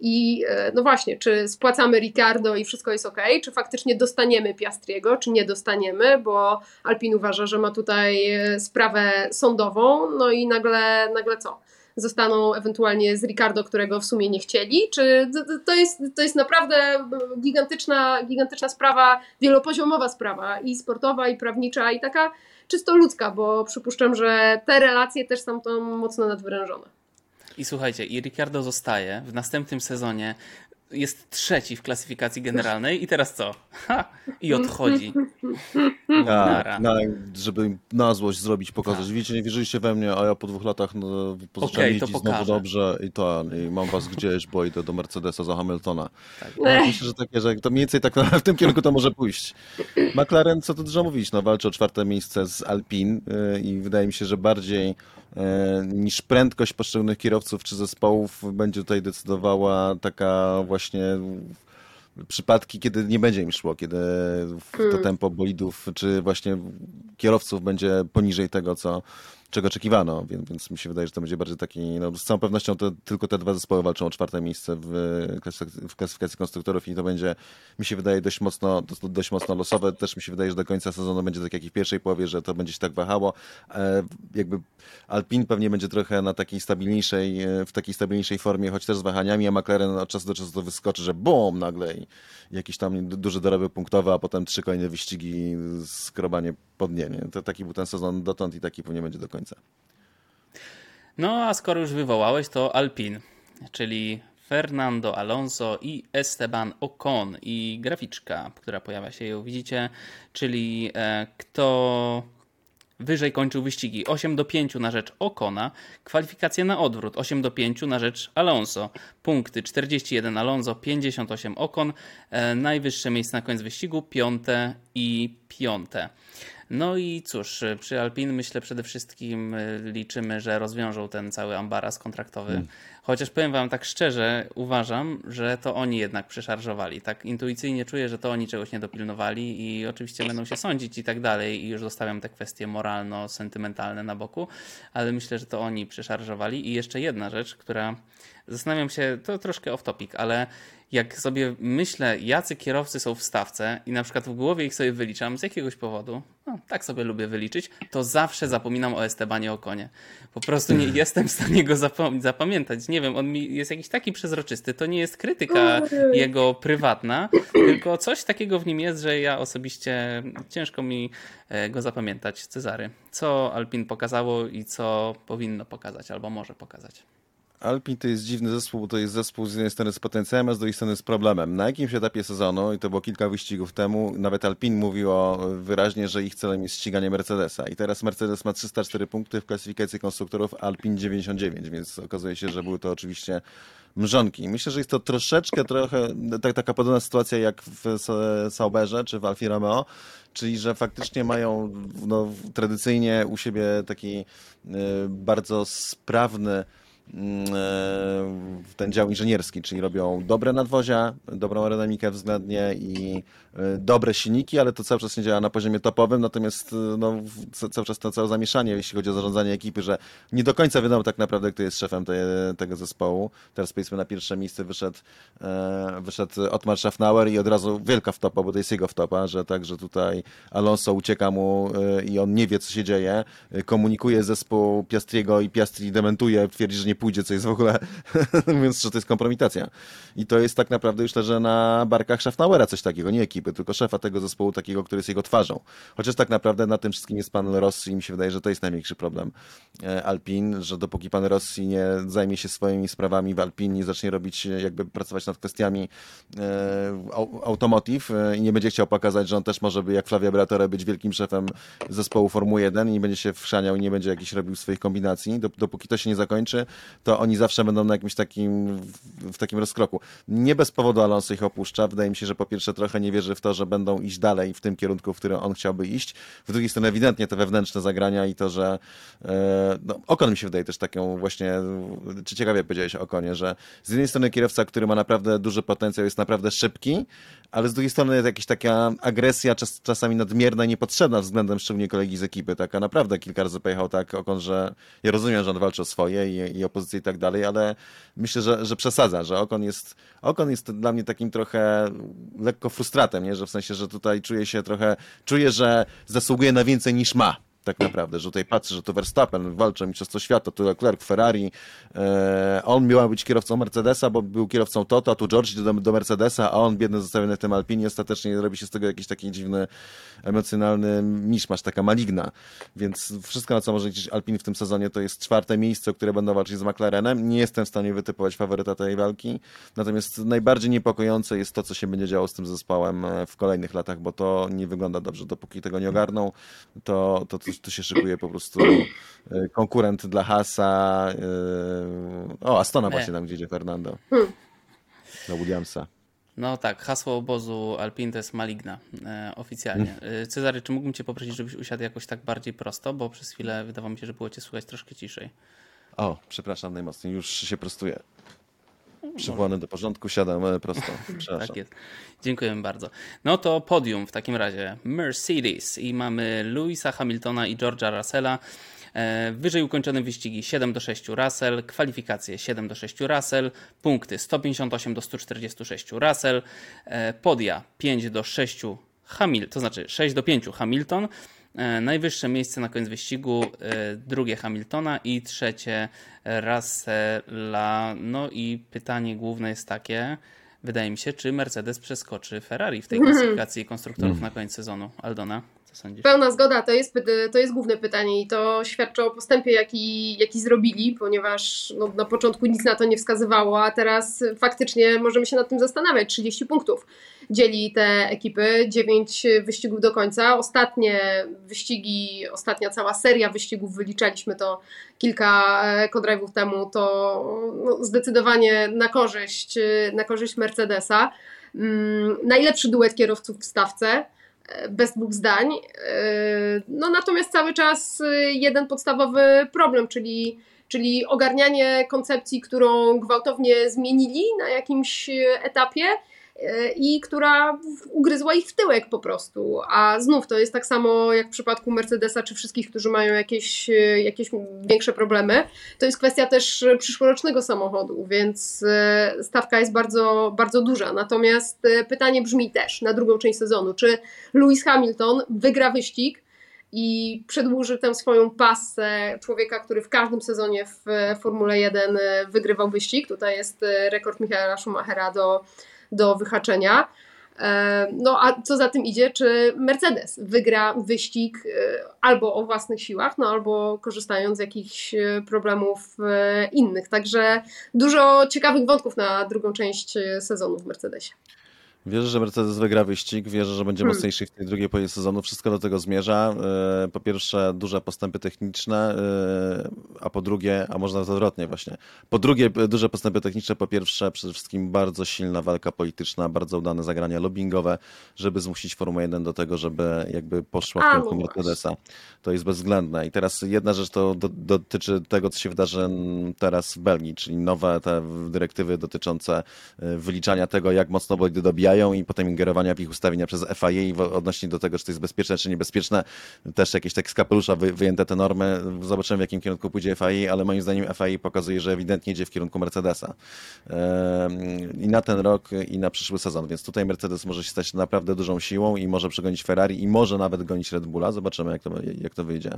C: I e, no właśnie, czy spłacamy Ricardo i wszystko jest ok, czy faktycznie dostaniemy Piastriego, czy nie dostaniemy, bo Alpin uważa, że ma tutaj e, sprawę sądową, no i nagle, nagle co? Zostaną ewentualnie z Ricardo, którego w sumie nie chcieli, czy to jest, to jest naprawdę gigantyczna, gigantyczna sprawa, wielopoziomowa sprawa i sportowa, i prawnicza, i taka czysto ludzka, bo przypuszczam, że te relacje też są tam mocno nadwyrężone.
B: I słuchajcie, i Ricardo zostaje w następnym sezonie jest trzeci w klasyfikacji generalnej i teraz co? Ha! I odchodzi.
A: Tak, na, żeby na złość zrobić, pokazać. Tak. Wiecie, nie wierzyliście we mnie, a ja po dwóch latach no, pozacząłem okay, jeździć znowu dobrze i to, i mam was gdzieś, bo idę do Mercedesa za Hamiltona. Tak. No, myślę, że takie, że to mniej więcej tak w tym kierunku to może pójść. McLaren, co tu dużo mówić, no walczy o czwarte miejsce z Alpine y, i wydaje mi się, że bardziej niż prędkość poszczególnych kierowców czy zespołów będzie tutaj decydowała taka właśnie przypadki, kiedy nie będzie im szło, kiedy to hmm. tempo bolidów czy właśnie kierowców będzie poniżej tego, co czego oczekiwano, więc, więc mi się wydaje, że to będzie bardziej taki, no z całą pewnością to tylko te dwa zespoły walczą o czwarte miejsce w, w klasyfikacji konstruktorów i to będzie, mi się wydaje, dość mocno, dość mocno losowe. Też mi się wydaje, że do końca sezonu będzie tak jak i w pierwszej połowie, że to będzie się tak wahało. E, jakby Alpin pewnie będzie trochę na takiej stabilniejszej, e, w takiej stabilniejszej formie, choć też z wahaniami, a McLaren od czasu do czasu to wyskoczy, że bum, nagle i jakieś tam duże doroby punktowe, a potem trzy kolejne wyścigi, skrobanie pod nie, nie. To taki był ten sezon dotąd i taki pewnie będzie do końca.
B: No a skoro już wywołałeś, to Alpin, czyli Fernando Alonso i Esteban Ocon i graficzka, która pojawia się ją widzicie, czyli e, kto wyżej kończył wyścigi. 8 do 5 na rzecz Okona, kwalifikacje na odwrót. 8 do 5 na rzecz Alonso, punkty 41 Alonso, 58 Okon, e, najwyższe miejsce na koniec wyścigu, piąte i piąte. No i cóż, przy Alpin myślę przede wszystkim y, liczymy, że rozwiążą ten cały ambaras kontraktowy. Hmm. Chociaż powiem wam tak szczerze, uważam, że to oni jednak przeszarżowali. Tak intuicyjnie czuję, że to oni czegoś nie dopilnowali i oczywiście będą się sądzić i tak dalej i już zostawiam te kwestie moralno-sentymentalne na boku, ale myślę, że to oni przeszarżowali. I jeszcze jedna rzecz, która zastanawiam się, to troszkę off topic, ale jak sobie myślę, jacy kierowcy są w stawce i na przykład w głowie ich sobie wyliczam z jakiegoś powodu, no, tak sobie lubię wyliczyć, to zawsze zapominam o Estebanie Okonie. Po prostu nie jestem w stanie go zapamiętać. Nie wiem, on mi jest jakiś taki przezroczysty. To nie jest krytyka jego prywatna, tylko coś takiego w nim jest, że ja osobiście ciężko mi e, go zapamiętać. Cezary, co Alpin pokazało i co powinno pokazać albo może pokazać?
A: Alpin to jest dziwny zespół, bo to jest zespół z jednej strony z potencjałem, a z drugiej strony z problemem. Na jakimś etapie sezonu, i to było kilka wyścigów temu, nawet Alpin mówił wyraźnie, że ich celem jest ściganie Mercedesa. I teraz Mercedes ma 304 punkty w klasyfikacji konstruktorów, Alpin 99, więc okazuje się, że były to oczywiście mrzonki. Myślę, że jest to troszeczkę, trochę tak, taka podobna sytuacja jak w Sauberze czy w Alfie Romeo, czyli że faktycznie mają no, tradycyjnie u siebie taki y, bardzo sprawny ten dział inżynierski, czyli robią dobre nadwozia, dobrą aerodynamikę względnie i e, dobre silniki, ale to cały czas nie działa na poziomie topowym, natomiast e, no, cały czas to całe zamieszanie, jeśli chodzi o zarządzanie ekipy, że nie do końca wiadomo tak naprawdę, kto jest szefem te, tego zespołu. Teraz powiedzmy na pierwsze miejsce wyszedł, wyszedł Otmar Schaffnauer i od razu wielka wtopa, bo to jest jego wtopa, że także tutaj Alonso ucieka mu i on nie wie, co się dzieje, komunikuje zespół Piastriego i Piastri dementuje, twierdzi, że nie pójdzie, co jest w ogóle, mówiąc, że to jest kompromitacja. I to jest tak naprawdę już leży na barkach Schaffnauera coś takiego, nie ekipy, tylko szefa tego zespołu takiego, który jest jego twarzą. Chociaż tak naprawdę na tym wszystkim jest pan Rossi i mi się wydaje, że to jest największy problem e, Alpin, że dopóki pan Rossi nie zajmie się swoimi sprawami w Alpin, nie zacznie robić, e, jakby pracować nad kwestiami e, automotive i nie będzie chciał pokazać, że on też może by jak Flavia Briatore być wielkim szefem zespołu Formuły 1 i nie będzie się wszaniał i nie będzie jakiś robił swoich kombinacji, dopóki to się nie zakończy, to oni zawsze będą na jakimś takim, w, takim rozkroku. Nie bez powodu Alonso ich opuszcza. Wydaje mi się, że po pierwsze trochę nie wierzy w to, że będą iść dalej w tym kierunku, w którym on chciałby iść. W drugiej stronie ewidentnie te wewnętrzne zagrania i to, że e, no, Okon mi się wydaje też taką właśnie, czy ciekawie powiedziałeś o Okonie, że z jednej strony kierowca, który ma naprawdę duży potencjał, jest naprawdę szybki, ale z drugiej strony jest jakaś taka agresja czas, czasami nadmierna i niepotrzebna względem szczególnie kolegi z ekipy. Taka naprawdę kilka razy pojechał tak Okon, że ja rozumiem, że on walczy o swoje i, i opozycję i tak dalej, ale myślę, że, że przesadza, że Okon jest, Okon jest dla mnie takim trochę lekko frustratem, nie? że w sensie, że tutaj czuję się trochę, czuję, że zasługuje na więcej niż ma tak naprawdę, że tutaj patrzę, że to Verstappen walczy o Mistrzostwo Świata, tu Leclerc, Ferrari, e, on miał być kierowcą Mercedesa, bo był kierowcą Toto, a tu George do, do Mercedesa, a on biedny zostawiony w tym Alpinie, ostatecznie robi się z tego jakiś taki dziwny, emocjonalny miszmasz, taka maligna, więc wszystko, na co może liczyć Alpin w tym sezonie, to jest czwarte miejsce, o które będą walczyć z McLarenem, nie jestem w stanie wytypować faworyta tej walki, natomiast najbardziej niepokojące jest to, co się będzie działo z tym zespołem e, w kolejnych latach, bo to nie wygląda dobrze, dopóki tego nie ogarną, to, to, to tu się szykuje po prostu e, konkurent dla Hasa. E, o, Astona właśnie tam, gdzie idzie Fernando. Dla Williamsa.
B: No tak, hasło obozu Alpin to jest maligna e, oficjalnie. E, Cezary, czy mógłbym cię poprosić, żebyś usiadł jakoś tak bardziej prosto, bo przez chwilę wydawało mi się, że było cię słychać troszkę ciszej.
A: O, przepraszam najmocniej, już się prostuję. Przywołany do porządku, siadam e, prosto.
B: Tak jest. Dziękujemy bardzo. No to podium w takim razie. Mercedes i mamy Louisa Hamiltona i George'a Russella. E, Wyżej ukończone wyścigi 7 do 6 Russell, kwalifikacje 7 do 6 Russell, punkty 158 do 146 Russell, e, podia 5 do 6 Hamilton, to znaczy 6 do 5 Hamilton, e, najwyższe miejsce na koniec wyścigu, drugie Hamiltona i trzecie Russella. No i pytanie główne jest takie, wydaje mi się, czy Mercedes przeskoczy Ferrari w tej klasyfikacji konstruktorów na koniec sezonu. Aldona, co sądzisz?
C: Pełna zgoda, to jest, to jest główne pytanie i to świadczy o postępie, jaki, jaki zrobili, ponieważ no, na początku nic na to nie wskazywało, a teraz faktycznie możemy się nad tym zastanawiać. 30 punktów dzieli te ekipy, 9 wyścigów do końca. Ostatnie wyścigi, ostatnia cała seria wyścigów, wyliczaliśmy to kilka kodrive'ów temu, to no, zdecydowanie na korzyść, na korzyść Mercedesa. Najlepszy duet kierowców w stawce bez dwóch zdań. No natomiast cały czas jeden podstawowy problem, czyli, czyli ogarnianie koncepcji, którą gwałtownie zmienili na jakimś etapie i która ugryzła ich w tyłek po prostu. A znów to jest tak samo jak w przypadku Mercedesa czy wszystkich, którzy mają jakieś, jakieś większe problemy. To jest kwestia też przyszłorocznego samochodu, więc stawka jest bardzo, bardzo duża. Natomiast pytanie brzmi też na drugą część sezonu, czy Lewis Hamilton wygra wyścig i przedłuży tę swoją pasę człowieka, który w każdym sezonie w Formule 1 wygrywał wyścig. Tutaj jest rekord Michaela Schumachera do do wyhaczenia. No a co za tym idzie, czy Mercedes wygra wyścig albo o własnych siłach, no albo korzystając z jakichś problemów innych. Także dużo ciekawych wątków na drugą część sezonu w Mercedesie.
A: Wierzę, że Mercedes wygra wyścig, wierzę, że będzie hmm. mocniejszy w tej drugiej połowie sezonu. Wszystko do tego zmierza. Po pierwsze, duże postępy techniczne, a po drugie, a może nawet odwrotnie właśnie. Po drugie, duże postępy techniczne, po pierwsze, przede wszystkim bardzo silna walka polityczna, bardzo udane zagrania lobbyingowe, żeby zmusić Formułę 1 do tego, żeby jakby poszła w kierunku Mercedesa. To jest bezwzględne. I teraz jedna rzecz to do, dotyczy tego, co się wydarzy teraz w Belgii, czyli nowe te dyrektywy dotyczące wyliczania tego, jak mocno bolidy dobijają i potem ingerowania w ich ustawienia przez FIA odnośnie do tego, czy to jest bezpieczne, czy niebezpieczne. Też jakieś tak z kapelusza wy, wyjęte te normy. Zobaczymy, w jakim kierunku pójdzie FIA, ale moim zdaniem FIA pokazuje, że ewidentnie idzie w kierunku Mercedesa. I na ten rok, i na przyszły sezon, więc tutaj Mercedes może się stać naprawdę dużą siłą i może przegonić Ferrari i może nawet gonić Red Bulla. Zobaczymy, jak to, jak to wyjdzie.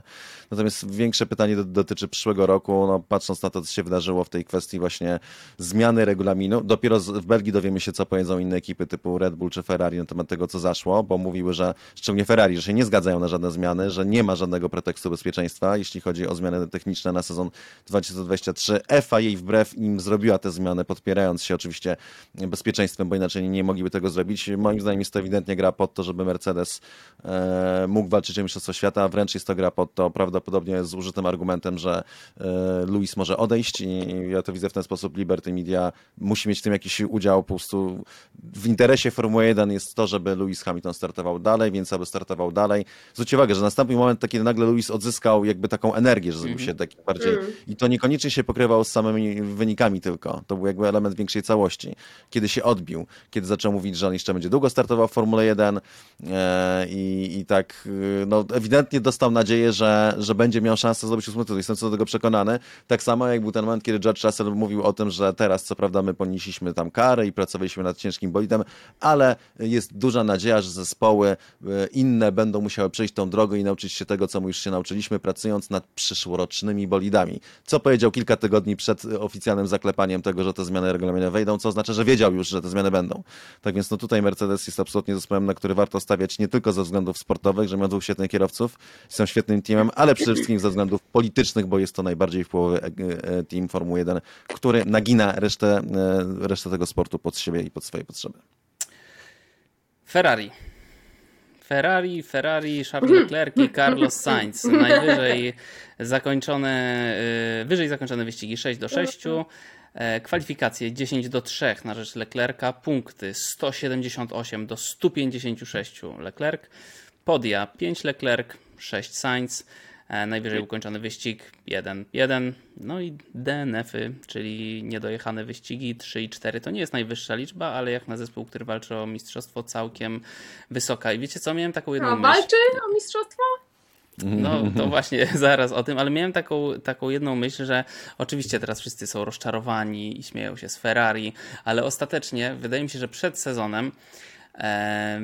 A: Natomiast większe pytanie do, dotyczy przyszłego roku, no, patrząc na to, co się wydarzyło w tej kwestii właśnie zmiany regulaminu. Dopiero w Belgii dowiemy się, co powiedzą inne ekipy typu Red Bull czy Ferrari na temat tego, co zaszło, bo mówiły, że szczególnie Ferrari, że się nie zgadzają na żadne zmiany, że nie ma żadnego pretekstu bezpieczeństwa, jeśli chodzi o zmiany techniczne na sezon 2023. FIA wbrew im zrobiła te zmiany, podpierając się oczywiście bezpieczeństwem, bo inaczej nie mogliby tego zrobić. Moim zdaniem jest to ewidentnie gra pod to, żeby Mercedes e, mógł walczyć o Mistrzostwo Świata, wręcz jest to gra pod to prawdopodobnie z użytym argumentem, że e, Luis może odejść i ja to widzę w ten sposób. Liberty Media musi mieć w tym jakiś udział. Po prostu w interesie Formuły 1 jest to, żeby Lewis Hamilton startował dalej, więc aby startował dalej. Zwróćcie uwagę, że nastąpił moment taki, nagle Lewis odzyskał jakby taką energię, że zrobił się taki bardziej i to niekoniecznie się pokrywał z samymi wynikami tylko. To był jakby element większej całości. Kiedy się odbił, kiedy zaczął mówić, że on jeszcze będzie długo startował w Formule 1 e, i, i tak e, no, ewidentnie dostał nadzieję, że, że będzie miał szansę zrobić ósmy tytuł. Jestem co do tego przekonany. Tak samo jak był ten moment, kiedy George Russell mówił o tym, że teraz co prawda my ponieśliśmy tam karę i pracowaliśmy nad ciężkim bolidem, ale jest duża nadzieja, że zespoły e, inne będą musiały przejść tą drogę i nauczyć się tego, co my już się nauczyliśmy, pracując nad przyszłorocznymi bolidami. Co powiedział kilka tygodni przed oficjalnym zaklepaniem tego, że te zmiany regulaminowe wejdą, co oznacza, że wiedział już, że te zmiany będą. Tak więc no tutaj Mercedes jest absolutnie zespołem, na który warto stawiać nie tylko ze względów sportowych, że mają dwóch świetnych kierowców, są świetnym teamem, ale przede wszystkim ze względów politycznych, bo jest to najbardziej wpływowy e, e, team Formuły 1, który nagina resztę, resztę tego sportu pod siebie i pod swoje potrzeby.
B: Ferrari. Ferrari, Ferrari, Charles Leclerc i Carlos Sainz. Najwyżej zakończone, wyżej zakończone wyścigi 6 do 6. Kwalifikacje 10 do 3 na rzecz Leclerca, punkty 178 do 156 Leclerc, podia 5 Leclerc, 6 Sainz, E, najwyżej ukończony wyścig 1-1. No i DNF-y, czyli niedojechane wyścigi 3 i 4. To nie jest najwyższa liczba, ale jak na zespół, który walczy o mistrzostwo, całkiem wysoka. I wiecie co, miałem taką jedną A, myśl.
C: walczy o mistrzostwo?
B: No to właśnie zaraz o tym, ale miałem taką, taką jedną myśl, że oczywiście teraz wszyscy są rozczarowani i śmieją się z Ferrari, ale ostatecznie wydaje mi się, że przed sezonem e,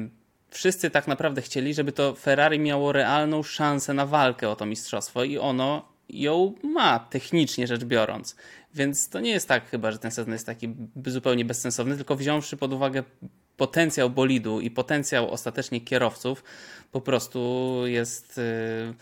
B: wszyscy tak naprawdę chcieli, żeby to Ferrari miało realną szansę na walkę o to mistrzostwo i ono ją ma, technicznie rzecz biorąc. Więc to nie jest tak chyba, że ten sezon jest taki zupełnie bezsensowny, tylko wziąwszy pod uwagę potencjał bolidu i potencjał ostatecznie kierowców, po prostu jest yy,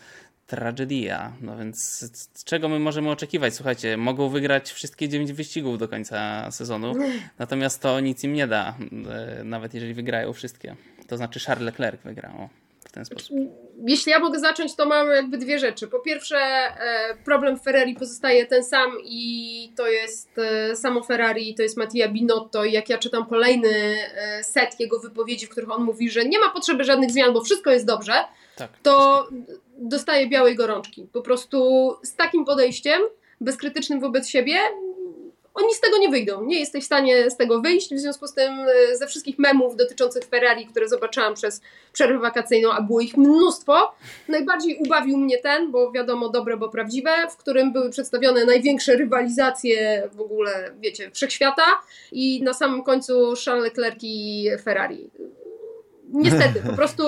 B: tragedia. No więc czego my możemy oczekiwać? Słuchajcie, mogą wygrać wszystkie dziewięć wyścigów do końca sezonu, natomiast to nic im nie da, yy, nawet jeżeli wygrają wszystkie. To znaczy Charles Leclerc wygrał w ten sposób.
C: Jeśli ja mogę zacząć, to mam jakby dwie rzeczy. Po pierwsze, e, problem Ferrari pozostaje ten sam i to jest e, samo Ferrari, to jest Mattia Binotto i jak ja czytam kolejny e, set jego wypowiedzi, w których on mówi, że nie ma potrzeby żadnych zmian, bo wszystko jest dobrze, tak, to wszystko. dostaje białej gorączki. Po prostu z takim podejściem, bezkrytycznym wobec siebie, oni z tego nie wyjdą. Nie jesteś w stanie z tego wyjść. W związku z tym e, ze wszystkich memów dotyczących Ferrari, które zobaczyłam przez przerwę wakacyjną, a było ich mnóstwo, najbardziej ubawił mnie ten, bo wiadomo, dobre, bo prawdziwe, w którym były przedstawione największe rywalizacje w ogóle, wiecie, wszechświata i na samym końcu Charles Leclerc i Ferrari. Niestety, po prostu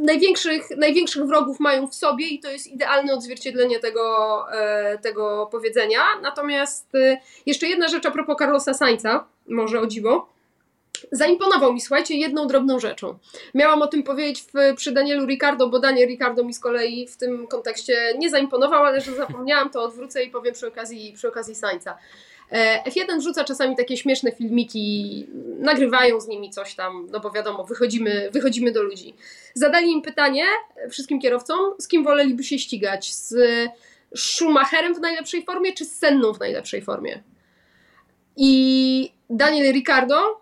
C: największych, największych wrogów mają w sobie i to jest idealne odzwierciedlenie tego, e, tego powiedzenia. Natomiast e, jeszcze jedna rzecz a propos Carlosa Sainza, może o dziwo. Zaimponował mi, słuchajcie, jedną drobną rzeczą. Miałam o tym powiedzieć w, przy Danielu Ricardo, bo Daniel Ricardo mi z kolei w tym kontekście nie zaimponował, ale że zapomniałam, to odwrócę i powiem przy okazji, przy okazji Sainza. E, F1 wrzuca czasami takie śmieszne filmiki, nagrywają z nimi coś tam, no bo wiadomo, wychodzimy, wychodzimy do ludzi. Zadali im pytanie, wszystkim kierowcom, z kim woleliby się ścigać? Z Schumacherem w najlepszej formie, czy z Senną w najlepszej formie? I Daniel Ricardo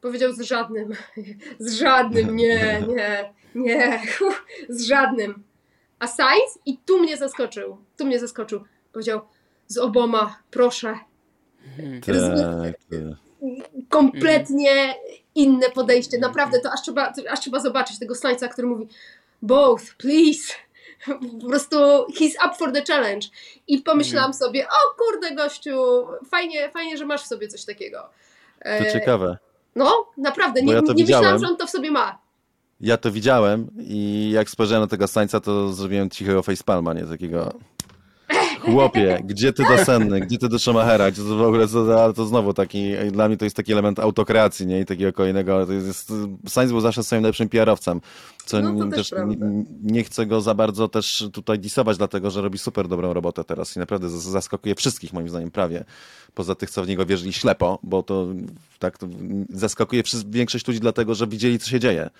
C: powiedział z żadnym. Z żadnym, nie, nie, nie, z żadnym. A Sainz, i tu mnie zaskoczył, tu mnie zaskoczył, powiedział z oboma, proszę,
A: tak, tak.
C: Kompletnie inne podejście. Naprawdę, to aż trzeba, aż trzeba zobaczyć tego Sainza, który mówi both, please. Po prostu he's up for the challenge. I pomyślałam sobie, o kurde gościu, fajnie, fajnie, że masz w sobie coś takiego.
A: To
C: E,
A: ciekawe.
C: No, naprawdę, nie,
A: ja to
C: nie myślałam, że on to w sobie ma.
A: Ja to widziałem i jak spojrzałem na tego Sańca, to zrobiłem cichego facepalma, nie? Takiego... Chłopie, gdzie ty do Senny, gdzie ty do Schumachera, gdzie to w ogóle, to, to znowu taki, dla mnie to jest taki element autokreacji, nie? I takiego kolejnego, to jest, Sainz był zawsze swoim lepszym PR-owcem, co
C: No, to
A: n-
C: też prawda.
A: nie chcę go za bardzo też tutaj disować, dlatego, że robi super dobrą robotę teraz i naprawdę zaskakuje wszystkich, moim zdaniem, prawie, poza tych, co w niego wierzyli ślepo, bo to tak to zaskakuje większość ludzi dlatego, że widzieli, co się dzieje.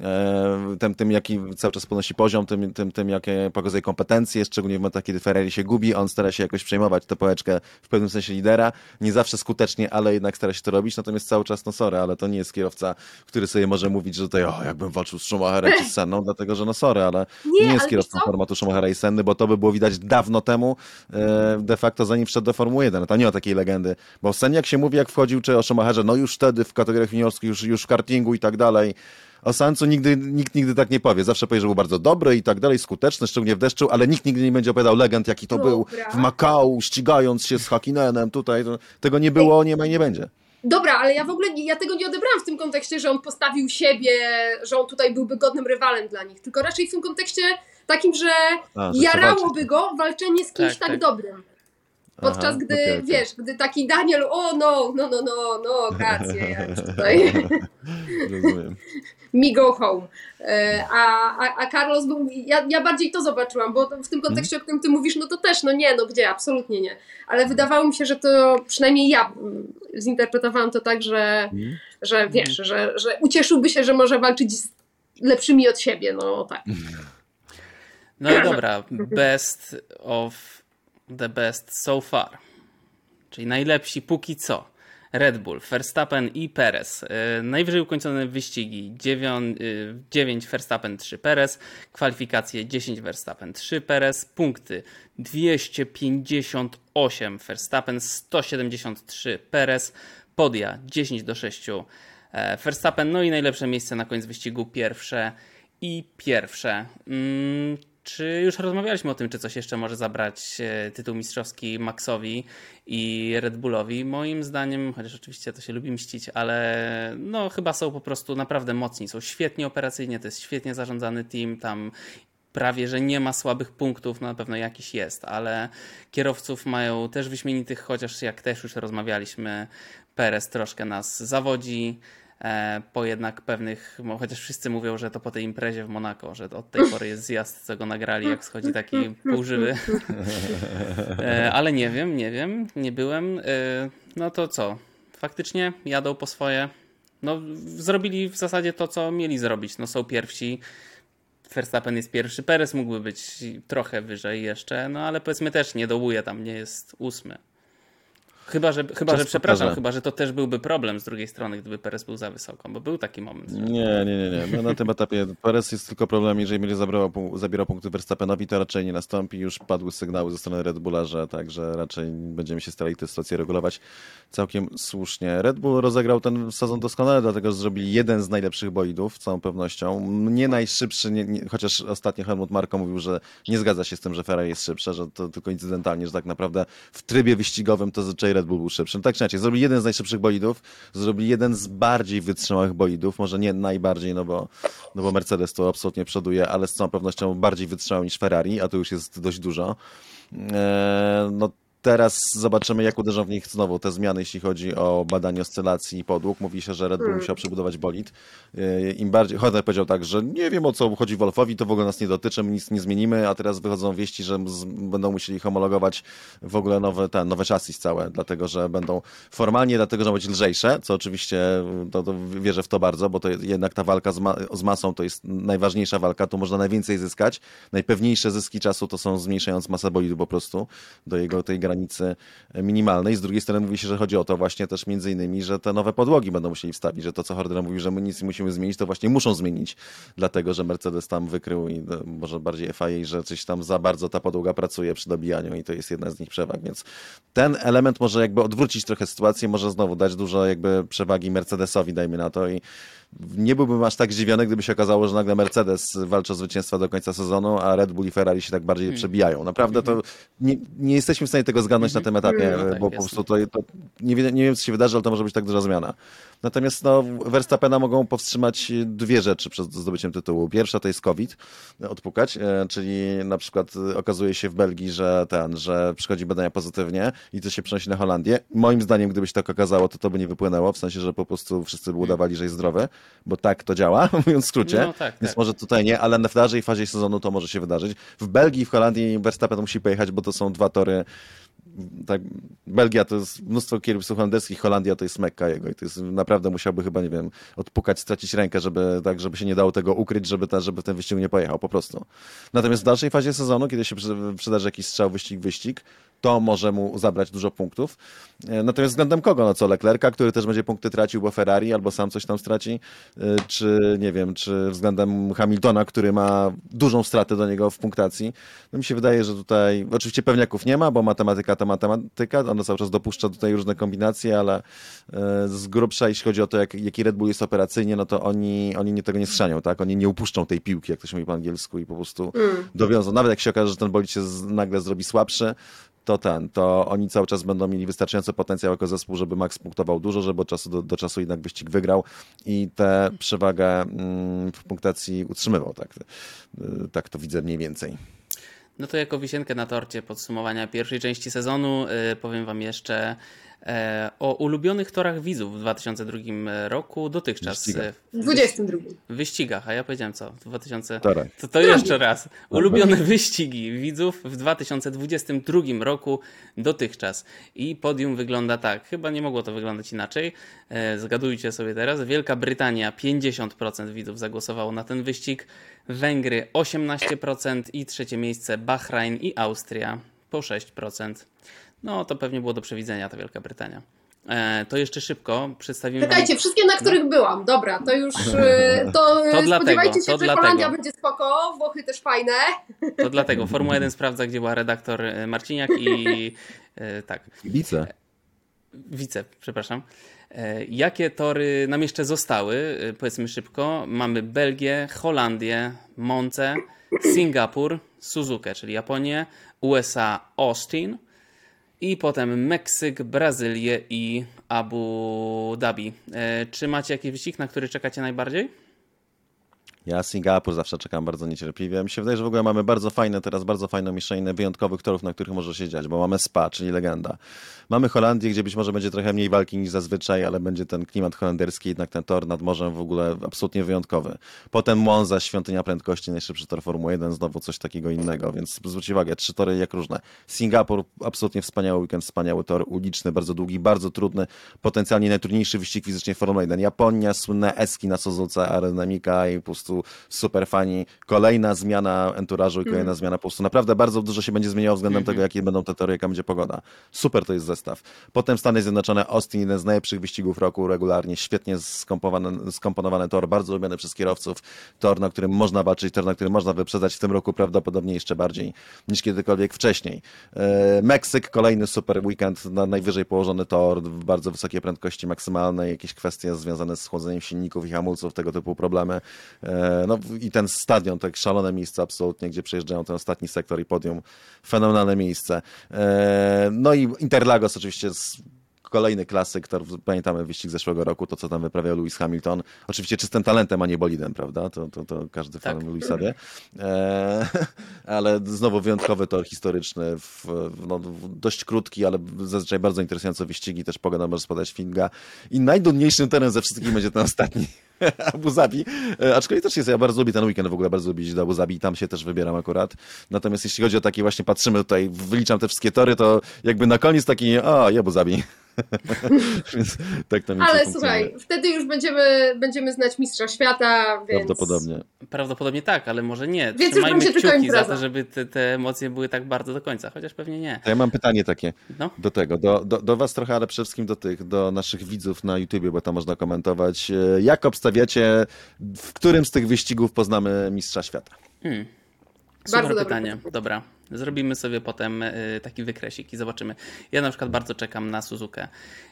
A: E, tym, tym, jaki cały czas podnosi poziom, tym, tym, tym jakie pokazuje kompetencje, szczególnie w momentach, kiedy Ferrari się gubi, on stara się jakoś przejmować tę pałeczkę w pewnym sensie lidera, nie zawsze skutecznie, ale jednak stara się to robić, natomiast cały czas, no sorry, ale to nie jest kierowca, który sobie może mówić, że tutaj, o, jakbym walczył z Schumacherem z Senną, dlatego, że no sorry, ale
C: Nie,
A: nie, jest kierowcą formatu Schumachera i Senny, bo to by było widać dawno temu, e, de facto zanim wszedł do Formuły 1, to nie ma takiej legendy, bo o Sennie jak się mówi, jak wchodził, czy o Schumacherze, no już wtedy w kategoriach juniorskich, już, już w kartingu i tak dalej, o Sancu nigdy, nikt nigdy tak nie powie. Zawsze powie, że był bardzo dobry i tak dalej, skuteczny, szczególnie w deszczu, ale nikt nigdy nie będzie opowiadał legend, jaki to był
C: Dobra.
A: w Makau, ścigając się z Hakinenem tutaj. Tego nie było, nie ma i nie będzie.
C: Dobra, ale ja w ogóle nie, ja tego nie odebrałam w tym kontekście, że on postawił siebie, że on tutaj byłby godnym rywalem dla nich, tylko raczej w tym kontekście takim, że
A: A, że
C: jarałoby go walczenie z kimś
B: Tak,
C: tak,
B: tak.
C: dobrym. Podczas
A: Aha,
C: gdy,
A: okej, okej.
C: wiesz, gdy taki Daniel, o no, no, no, no, no, grazie, ja już tutaj,
A: Rozumiem.
C: Me go home. E, A, a, a Carlos był, ja, ja bardziej to zobaczyłam, bo w tym kontekście, o którym ty mówisz, no to też, no nie, no gdzie, absolutnie nie. Ale wydawało mi się, że to, przynajmniej ja mm, zinterpretowałam to tak, że,
A: Mhm.
C: że wiesz, że, że ucieszyłby się, że może walczyć z lepszymi od siebie, no tak.
B: No i dobra, best of the best so far. Czyli najlepsi póki co. Red Bull, Verstappen i Perez. Yy, najwyżej ukończone wyścigi 9, 9 Verstappen, 3 Perez. Kwalifikacje 10 Verstappen, 3 Perez. Punkty 258 Verstappen, 173 Perez. Podia 10 do 6 e, Verstappen. No i najlepsze miejsce na koniec wyścigu pierwsze i pierwsze. Czy już rozmawialiśmy o tym, czy coś jeszcze może zabrać e, tytuł mistrzowski Maxowi i Red Bullowi? Moim zdaniem, chociaż oczywiście to się lubi mścić, ale no chyba są po prostu naprawdę mocni. Są świetnie operacyjnie, to jest świetnie zarządzany team, tam prawie, że nie ma słabych punktów, no na pewno jakiś jest, ale kierowców mają też wyśmienitych, chociaż jak też już rozmawialiśmy, Perez troszkę nas zawodzi po jednak pewnych, chociaż wszyscy mówią, że to po tej imprezie w Monako, że od tej pory jest zjazd, co go nagrali, jak schodzi taki półżywy. E, Ale nie wiem, nie wiem, nie byłem. E, No to co? Faktycznie jadą po swoje. No, zrobili w zasadzie to, co mieli zrobić. No, są pierwsi. Verstappen jest pierwszy, Perez mógłby być trochę wyżej jeszcze, no ale powiedzmy też nie dołuje tam, nie jest ósmy. Chyba, że, chyba,
A: Czas
B: że przepraszam,
A: pokaże.
B: chyba, że to też byłby problem z drugiej strony, gdyby Perez był za wysoko, bo był taki moment. Że...
A: Nie, nie, nie, nie. No, na tym etapie Perez jest tylko problem, jeżeli będzie zabierał, zabierał punkty Verstappenowi, to raczej nie nastąpi. Już padły sygnały ze strony Red Bulla, że także raczej będziemy się starali tę sytuację regulować całkiem słusznie. Red Bull rozegrał ten sezon doskonale, dlatego że zrobili jeden z najlepszych bolidów, z całą pewnością. Nie najszybszy, nie, nie, chociaż ostatnio Helmut Marko mówił, że nie zgadza się z tym, że Ferrari jest szybsze, że to tylko incydentalnie, że tak naprawdę w trybie wyścigowym to zazwyczaj Red Bull był szybszy. No tak czy inaczej, zrobili jeden z najszybszych bolidów, zrobili jeden z bardziej wytrzymałych bolidów, może nie najbardziej, no bo, no bo Mercedes to absolutnie przoduje, ale z całą pewnością bardziej wytrzymały niż Ferrari, a to już jest dość dużo. Eee, no teraz zobaczymy, jak uderzą w nich znowu te zmiany, jeśli chodzi o badanie oscylacji i podłóg. Mówi się, że Red Bull
C: Hmm.
A: musiał przebudować bolid. Eee, Im bardziej, Horner powiedział tak, że nie wiem o co chodzi Wolfowi, to w ogóle nas nie dotyczy, my nic nie zmienimy, a teraz wychodzą wieści, że będą musieli homologować w ogóle nowe, ten, nowe chassis całe, dlatego że będą formalnie, dlatego że będą być lżejsze, co oczywiście to, to wierzę w to bardzo, bo to jednak ta walka z, ma, z masą to jest najważniejsza walka, tu można najwięcej zyskać. Najpewniejsze zyski czasu to są zmniejszając masę bolidu po prostu do jego tej granicy granicy minimalnej. Z drugiej strony mówi się, że chodzi o to właśnie też między innymi, że te nowe podłogi będą musieli wstawić, że to co Horner mówi, że my nic nie musimy zmienić, to właśnie muszą zmienić, dlatego że Mercedes tam wykrył i no, może bardziej FIA, że coś tam za bardzo ta podłoga pracuje przy dobijaniu i to jest jedna z nich przewag, więc ten element może jakby odwrócić trochę sytuację, może znowu dać dużo jakby przewagi Mercedesowi, dajmy na to i nie byłbym aż tak zdziwiony, gdyby się okazało, że nagle Mercedes walczy o zwycięstwa do końca sezonu, a Red Bull i Ferrari się tak bardziej hmm. przebijają. Naprawdę to nie, nie, jesteśmy w stanie tego zgadnąć na tym etapie, no tak, bo po prostu to, to nie, nie, wiem, co się wydarzy, ale to może być tak duża zmiana. Natomiast no, Verstappena mogą powstrzymać dwie rzeczy przed zdobyciem tytułu. Pierwsza to jest COVID, odpukać, e, czyli na przykład okazuje się w Belgii, że ten, że przychodzi badania pozytywnie i to się przenosi na Holandię. Moim zdaniem, gdyby się tak okazało, to to by nie wypłynęło, w sensie, że po prostu wszyscy by udawali, że jest zdrowy bo tak to działa, mówiąc w skrócie. No, tak, Więc tak. może tutaj nie, ale w dalszej fazie sezonu to może się wydarzyć. W Belgii i w Holandii Verstappen musi pojechać, bo to są dwa tory tak, Belgia to jest mnóstwo kierowców holenderskich, Holandia to jest Mekka jego i to jest naprawdę musiałby chyba, nie wiem, odpukać, stracić rękę, żeby tak, żeby się nie dało tego ukryć, żeby, ta, żeby ten wyścig nie pojechał, po prostu. Natomiast w dalszej fazie sezonu, kiedy się przydarzy jakiś strzał, wyścig, wyścig, to może mu zabrać dużo punktów. E, natomiast względem kogo? No co, Leclerca, który też będzie punkty tracił, bo Ferrari albo sam coś tam straci, e, czy nie wiem, czy względem Hamiltona, który ma dużą stratę do niego w punktacji. No mi się wydaje, że tutaj oczywiście pewniaków nie ma, bo matematyka to matematyka, ona cały czas dopuszcza tutaj różne kombinacje, ale e, z grubsza, jeśli chodzi o to, jak, jaki Red Bull jest operacyjnie, no to oni, oni nie tego nie strzanią, tak? Oni nie upuszczą tej piłki, jak to się mówi po angielsku i po prostu mm. dowiozą. Nawet jak się okaże, że ten bolid się nagle zrobi słabszy, to ten, to oni cały czas będą mieli wystarczający potencjał jako zespół, żeby Max punktował dużo, żeby od czasu do, do czasu jednak wyścig wygrał i tę przewagę mm, w punktacji utrzymywał. Tak, tak to widzę mniej więcej.
B: No to jako wisienkę na torcie podsumowania pierwszej części sezonu yy, powiem Wam jeszcze o ulubionych torach widzów w 2002 roku dotychczas.
C: Wyścigach. W 22.
B: Wyścigach, a ja powiedziałem co? 2000... To, to jeszcze raz. Ulubione wyścigi widzów w 2022 roku dotychczas. I podium wygląda tak. Chyba nie mogło to wyglądać inaczej. E, zgadujcie sobie teraz. Wielka Brytania 50% widzów zagłosowało na ten wyścig. Węgry 18% i trzecie miejsce Bahrain i Austria po 6%. No to pewnie było do przewidzenia ta Wielka Brytania. E, to jeszcze szybko przedstawimy.
C: Czekajcie, wam... wszystkie, na których no. byłam. Dobra, to już. E, to, to spodziewajcie dlatego, się, to że dlatego. Holandia będzie spoko, Włochy też fajne.
B: To dlatego. Formuła 1 sprawdza, gdzie była redaktor e, Marciniak i tak.
A: Wice.
B: Wice, przepraszam. Jakie tory nam jeszcze zostały? Powiedzmy szybko. Mamy Belgię, Holandię, Monce, Singapur, Suzukę, czyli Japonię, USA, Austin i potem Meksyk, Brazylię i Abu Dhabi. E, czy macie jakiś wyścig, na który czekacie najbardziej?
A: Ja Singapur zawsze czekam bardzo niecierpliwie. Mi się wydaje, że w ogóle mamy bardzo fajne, teraz bardzo fajną mieszankę wyjątkowych torów, na których może się dziać, bo mamy Spa, czyli legenda. Mamy Holandię, gdzie być może będzie trochę mniej walki niż zazwyczaj, ale będzie ten klimat holenderski, jednak ten tor nad morzem w ogóle absolutnie wyjątkowy. Potem Monza, świątynia prędkości, najszybszy tor Formuły 1, znowu coś takiego innego, więc zwróćcie uwagę, trzy tory jak różne. Singapur, absolutnie wspaniały weekend, wspaniały tor, uliczny, bardzo długi, bardzo trudny, potencjalnie najtrudniejszy wyścig fizycznie Formuły 1. Japonia, słynne eski na Suzuce, aerodynamika i po prostu super fani. Kolejna zmiana enturażu i kolejna mm. zmiana po prostu. Naprawdę bardzo dużo się będzie zmieniało względem mm -hmm. tego, jakie będą te tory, jaka będzie pogoda. Super to jest zestaw. Potem Stany Zjednoczone, Austin, jeden z najlepszych wyścigów roku regularnie, świetnie skomponowany, skomponowany tor, bardzo lubiany przez kierowców, tor, na którym można walczyć, tor, na którym można wyprzedzać w tym roku prawdopodobnie jeszcze bardziej niż kiedykolwiek wcześniej. E, Meksyk, kolejny super weekend, na najwyżej położony tor, bardzo wysokie prędkości maksymalne, jakieś kwestie związane z chłodzeniem silników i hamulców, tego typu problemy. E, no i ten stadion, tak szalone miejsce absolutnie, gdzie przejeżdżają ten ostatni sektor i podium, fenomenalne miejsce. E, no i Interlagos oczywiście kolejny klasyk, to pamiętamy wyścig zeszłego roku, to co tam wyprawiał Lewis Hamilton. Oczywiście czystym talentem, a nie bolidem, prawda? To, to, to każdy fan tak. Lewisa wie. E, ale znowu wyjątkowy tor historyczny, w, no, dość krótki, ale zazwyczaj bardzo interesujące wyścigi, też pogoda może spadać finga. I najdudniejszym teren ze wszystkich będzie ten ostatni. Abu Zabi. E, aczkolwiek też jest, ja bardzo lubię ten weekend, w ogóle bardzo lubię iść do Abu Zabi i tam się też wybieram akurat. Natomiast jeśli chodzi o takie właśnie, patrzymy tutaj, wyliczam te wszystkie tory, to jakby na koniec taki, o, i Abu Zabi. Więc tak to
C: Ale słuchaj, wtedy już będziemy, będziemy znać mistrza świata, więc...
A: Prawdopodobnie.
B: Prawdopodobnie tak, ale może nie.
C: Więc już
B: Trzymajmy
C: będzie tylko
B: kciuki za
C: impreza.
B: to, żeby te, te emocje były tak bardzo do końca, chociaż pewnie nie.
A: To ja mam pytanie takie
B: No.
A: do tego, do, do, do was trochę, ale przede wszystkim do tych, do naszych widzów na YouTubie, bo tam można komentować. E, Jak obstawiacie, w którym z tych wyścigów poznamy mistrza świata?
B: Hmm. Super
C: dobre
B: pytanie.
C: pytanie.
B: Dobra. Zrobimy sobie potem y, taki wykresik i zobaczymy. Ja na przykład bardzo czekam na Suzukę.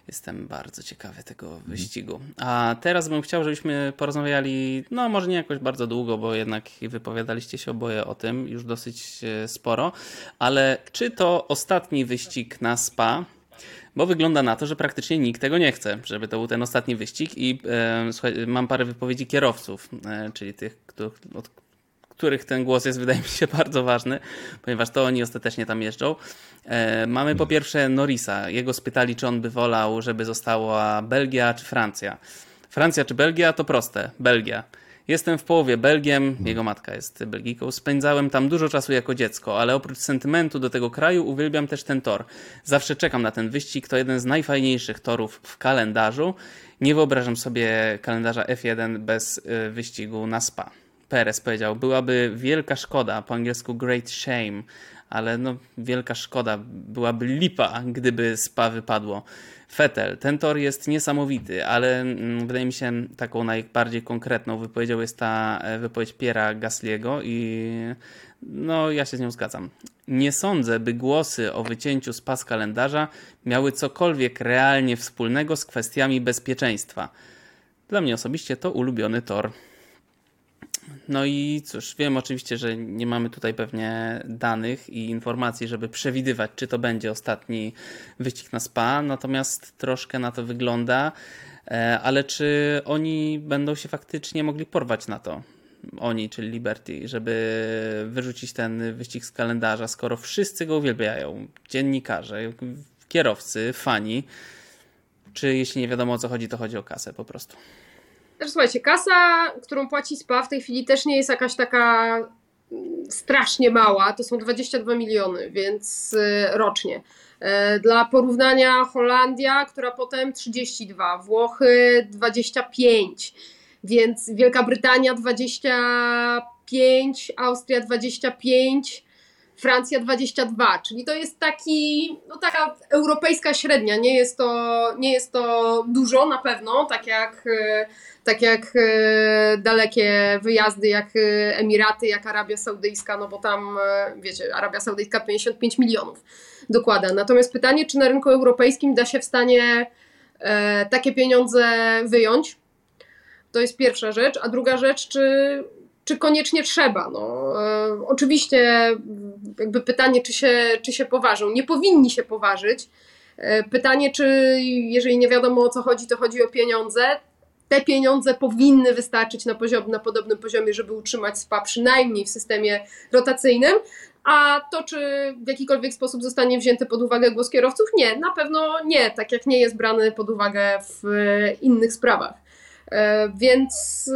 B: Jestem bardzo ciekawy tego wyścigu. A teraz bym chciał, żebyśmy porozmawiali, no może nie jakoś bardzo długo, bo jednak wypowiadaliście się oboje o tym już dosyć y, sporo, ale czy to ostatni wyścig na Spa? Bo wygląda na to, że praktycznie nikt tego nie chce, żeby to był ten ostatni wyścig i e, słuchaj, mam parę wypowiedzi kierowców, e, czyli tych, kto, od których ten głos jest, wydaje mi się, bardzo ważny, ponieważ to oni ostatecznie tam jeżdżą. E, mamy po pierwsze Norisa. Jego spytali, czy on by wolał, żeby została Belgia czy Francja. Francja czy Belgia to proste. Belgia. Jestem w połowie Belgiem, jego matka jest Belgijką. Spędzałem tam dużo czasu jako dziecko, ale oprócz sentymentu do tego kraju uwielbiam też ten tor. Zawsze czekam na ten wyścig, to jeden z najfajniejszych torów w kalendarzu. Nie wyobrażam sobie kalendarza F1 bez y, wyścigu na Spa. Perez powiedział, byłaby wielka szkoda, po angielsku great shame, ale no wielka szkoda, byłaby lipa, gdyby Spa wypadło. Fetel, ten tor jest niesamowity, ale mm, wydaje mi się taką najbardziej konkretną wypowiedzią jest ta e, wypowiedź Piera Gasliego i no ja się z nią zgadzam. Nie sądzę, by głosy o wycięciu z kalendarza miały cokolwiek realnie wspólnego z kwestiami bezpieczeństwa. Dla mnie osobiście to ulubiony tor. No i cóż, wiem oczywiście, że nie mamy tutaj pewnie danych i informacji, żeby przewidywać, czy to będzie ostatni wyścig na spa, natomiast troszkę na to wygląda, E, ale czy oni będą się faktycznie mogli porwać na to? Oni, czyli Liberty, żeby wyrzucić ten wyścig z kalendarza, skoro wszyscy go uwielbiają. Dziennikarze, kierowcy, fani. Czy jeśli nie wiadomo o co chodzi, to chodzi o kasę po prostu.
C: Znaczy, słuchajcie, kasa, którą płaci SPA w tej chwili też nie jest jakaś taka mm, strasznie mała. To są 22 miliony, więc y, rocznie. E, Dla porównania Holandia, która potem 32, Włochy 25, więc Wielka Brytania 25, Austria 25, Francja 22, czyli to jest taki, no taka europejska średnia, nie jest to, nie jest to dużo na pewno, tak jak, e, tak jak e, dalekie wyjazdy, jak e, Emiraty, jak Arabia Saudyjska, no bo tam, wiecie, Arabia Saudyjska 55 milionów dokłada. Natomiast pytanie, czy na rynku europejskim da się w stanie takie pieniądze wyjąć, to jest pierwsza rzecz, a druga rzecz, czy, czy koniecznie trzeba. No, oczywiście jakby pytanie, czy się, czy się poważą. Nie powinni się poważyć. E, pytanie, czy jeżeli nie wiadomo o co chodzi, to chodzi o pieniądze. Te pieniądze powinny wystarczyć na, poziom, na podobnym poziomie, żeby utrzymać SPA przynajmniej w systemie rotacyjnym. A to, czy w jakikolwiek sposób zostanie wzięty pod uwagę głos kierowców? Nie, na pewno nie, tak jak nie jest brany pod uwagę w e, innych sprawach. E, Więc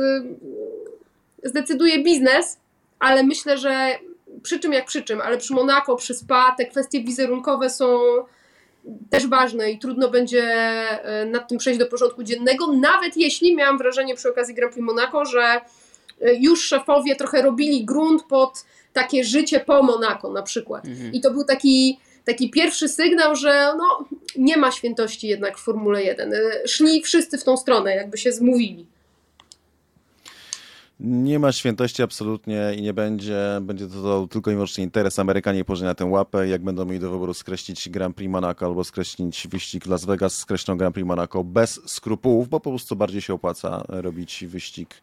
C: zdecyduje biznes, ale myślę, że przy czym jak przy czym, ale przy Monaco, przy Spa te kwestie wizerunkowe są też ważne i trudno będzie e, nad tym przejść do porządku dziennego, nawet jeśli miałam wrażenie przy okazji Grand Prix Monaco, że e, już szefowie trochę robili grunt pod takie życie po Monaco na przykład.
B: Mhm.
C: I to był taki, taki pierwszy sygnał, że no, nie ma świętości jednak w Formule 1. E, Szli wszyscy w tą stronę, jakby się zmówili.
A: Nie ma świętości absolutnie i nie będzie. Będzie to, tylko i wyłącznie interes. Amerykanie położą na tę łapę. Jak będą mieli do wyboru skreślić Grand Prix Monaco albo skreślić wyścig Las Vegas, skreślą Grand Prix Monaco bez skrupułów, bo po prostu bardziej się opłaca robić wyścig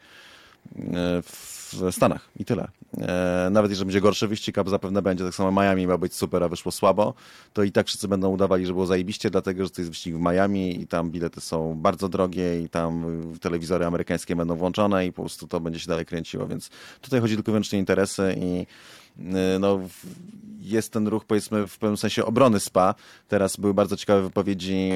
A: w Stanach i tyle. E, Nawet jeżeli będzie gorszy wyścig, a zapewne będzie, tak samo Miami ma być super, a wyszło słabo, to i tak wszyscy będą udawali, że było zajebiście, dlatego, że to jest wyścig w Miami i tam bilety są bardzo drogie i tam telewizory amerykańskie będą włączone i po prostu to będzie się dalej kręciło, więc tutaj chodzi tylko i wyłącznie o interesy i no, jest ten ruch, powiedzmy, w pewnym sensie obrony SPA. Teraz były bardzo ciekawe wypowiedzi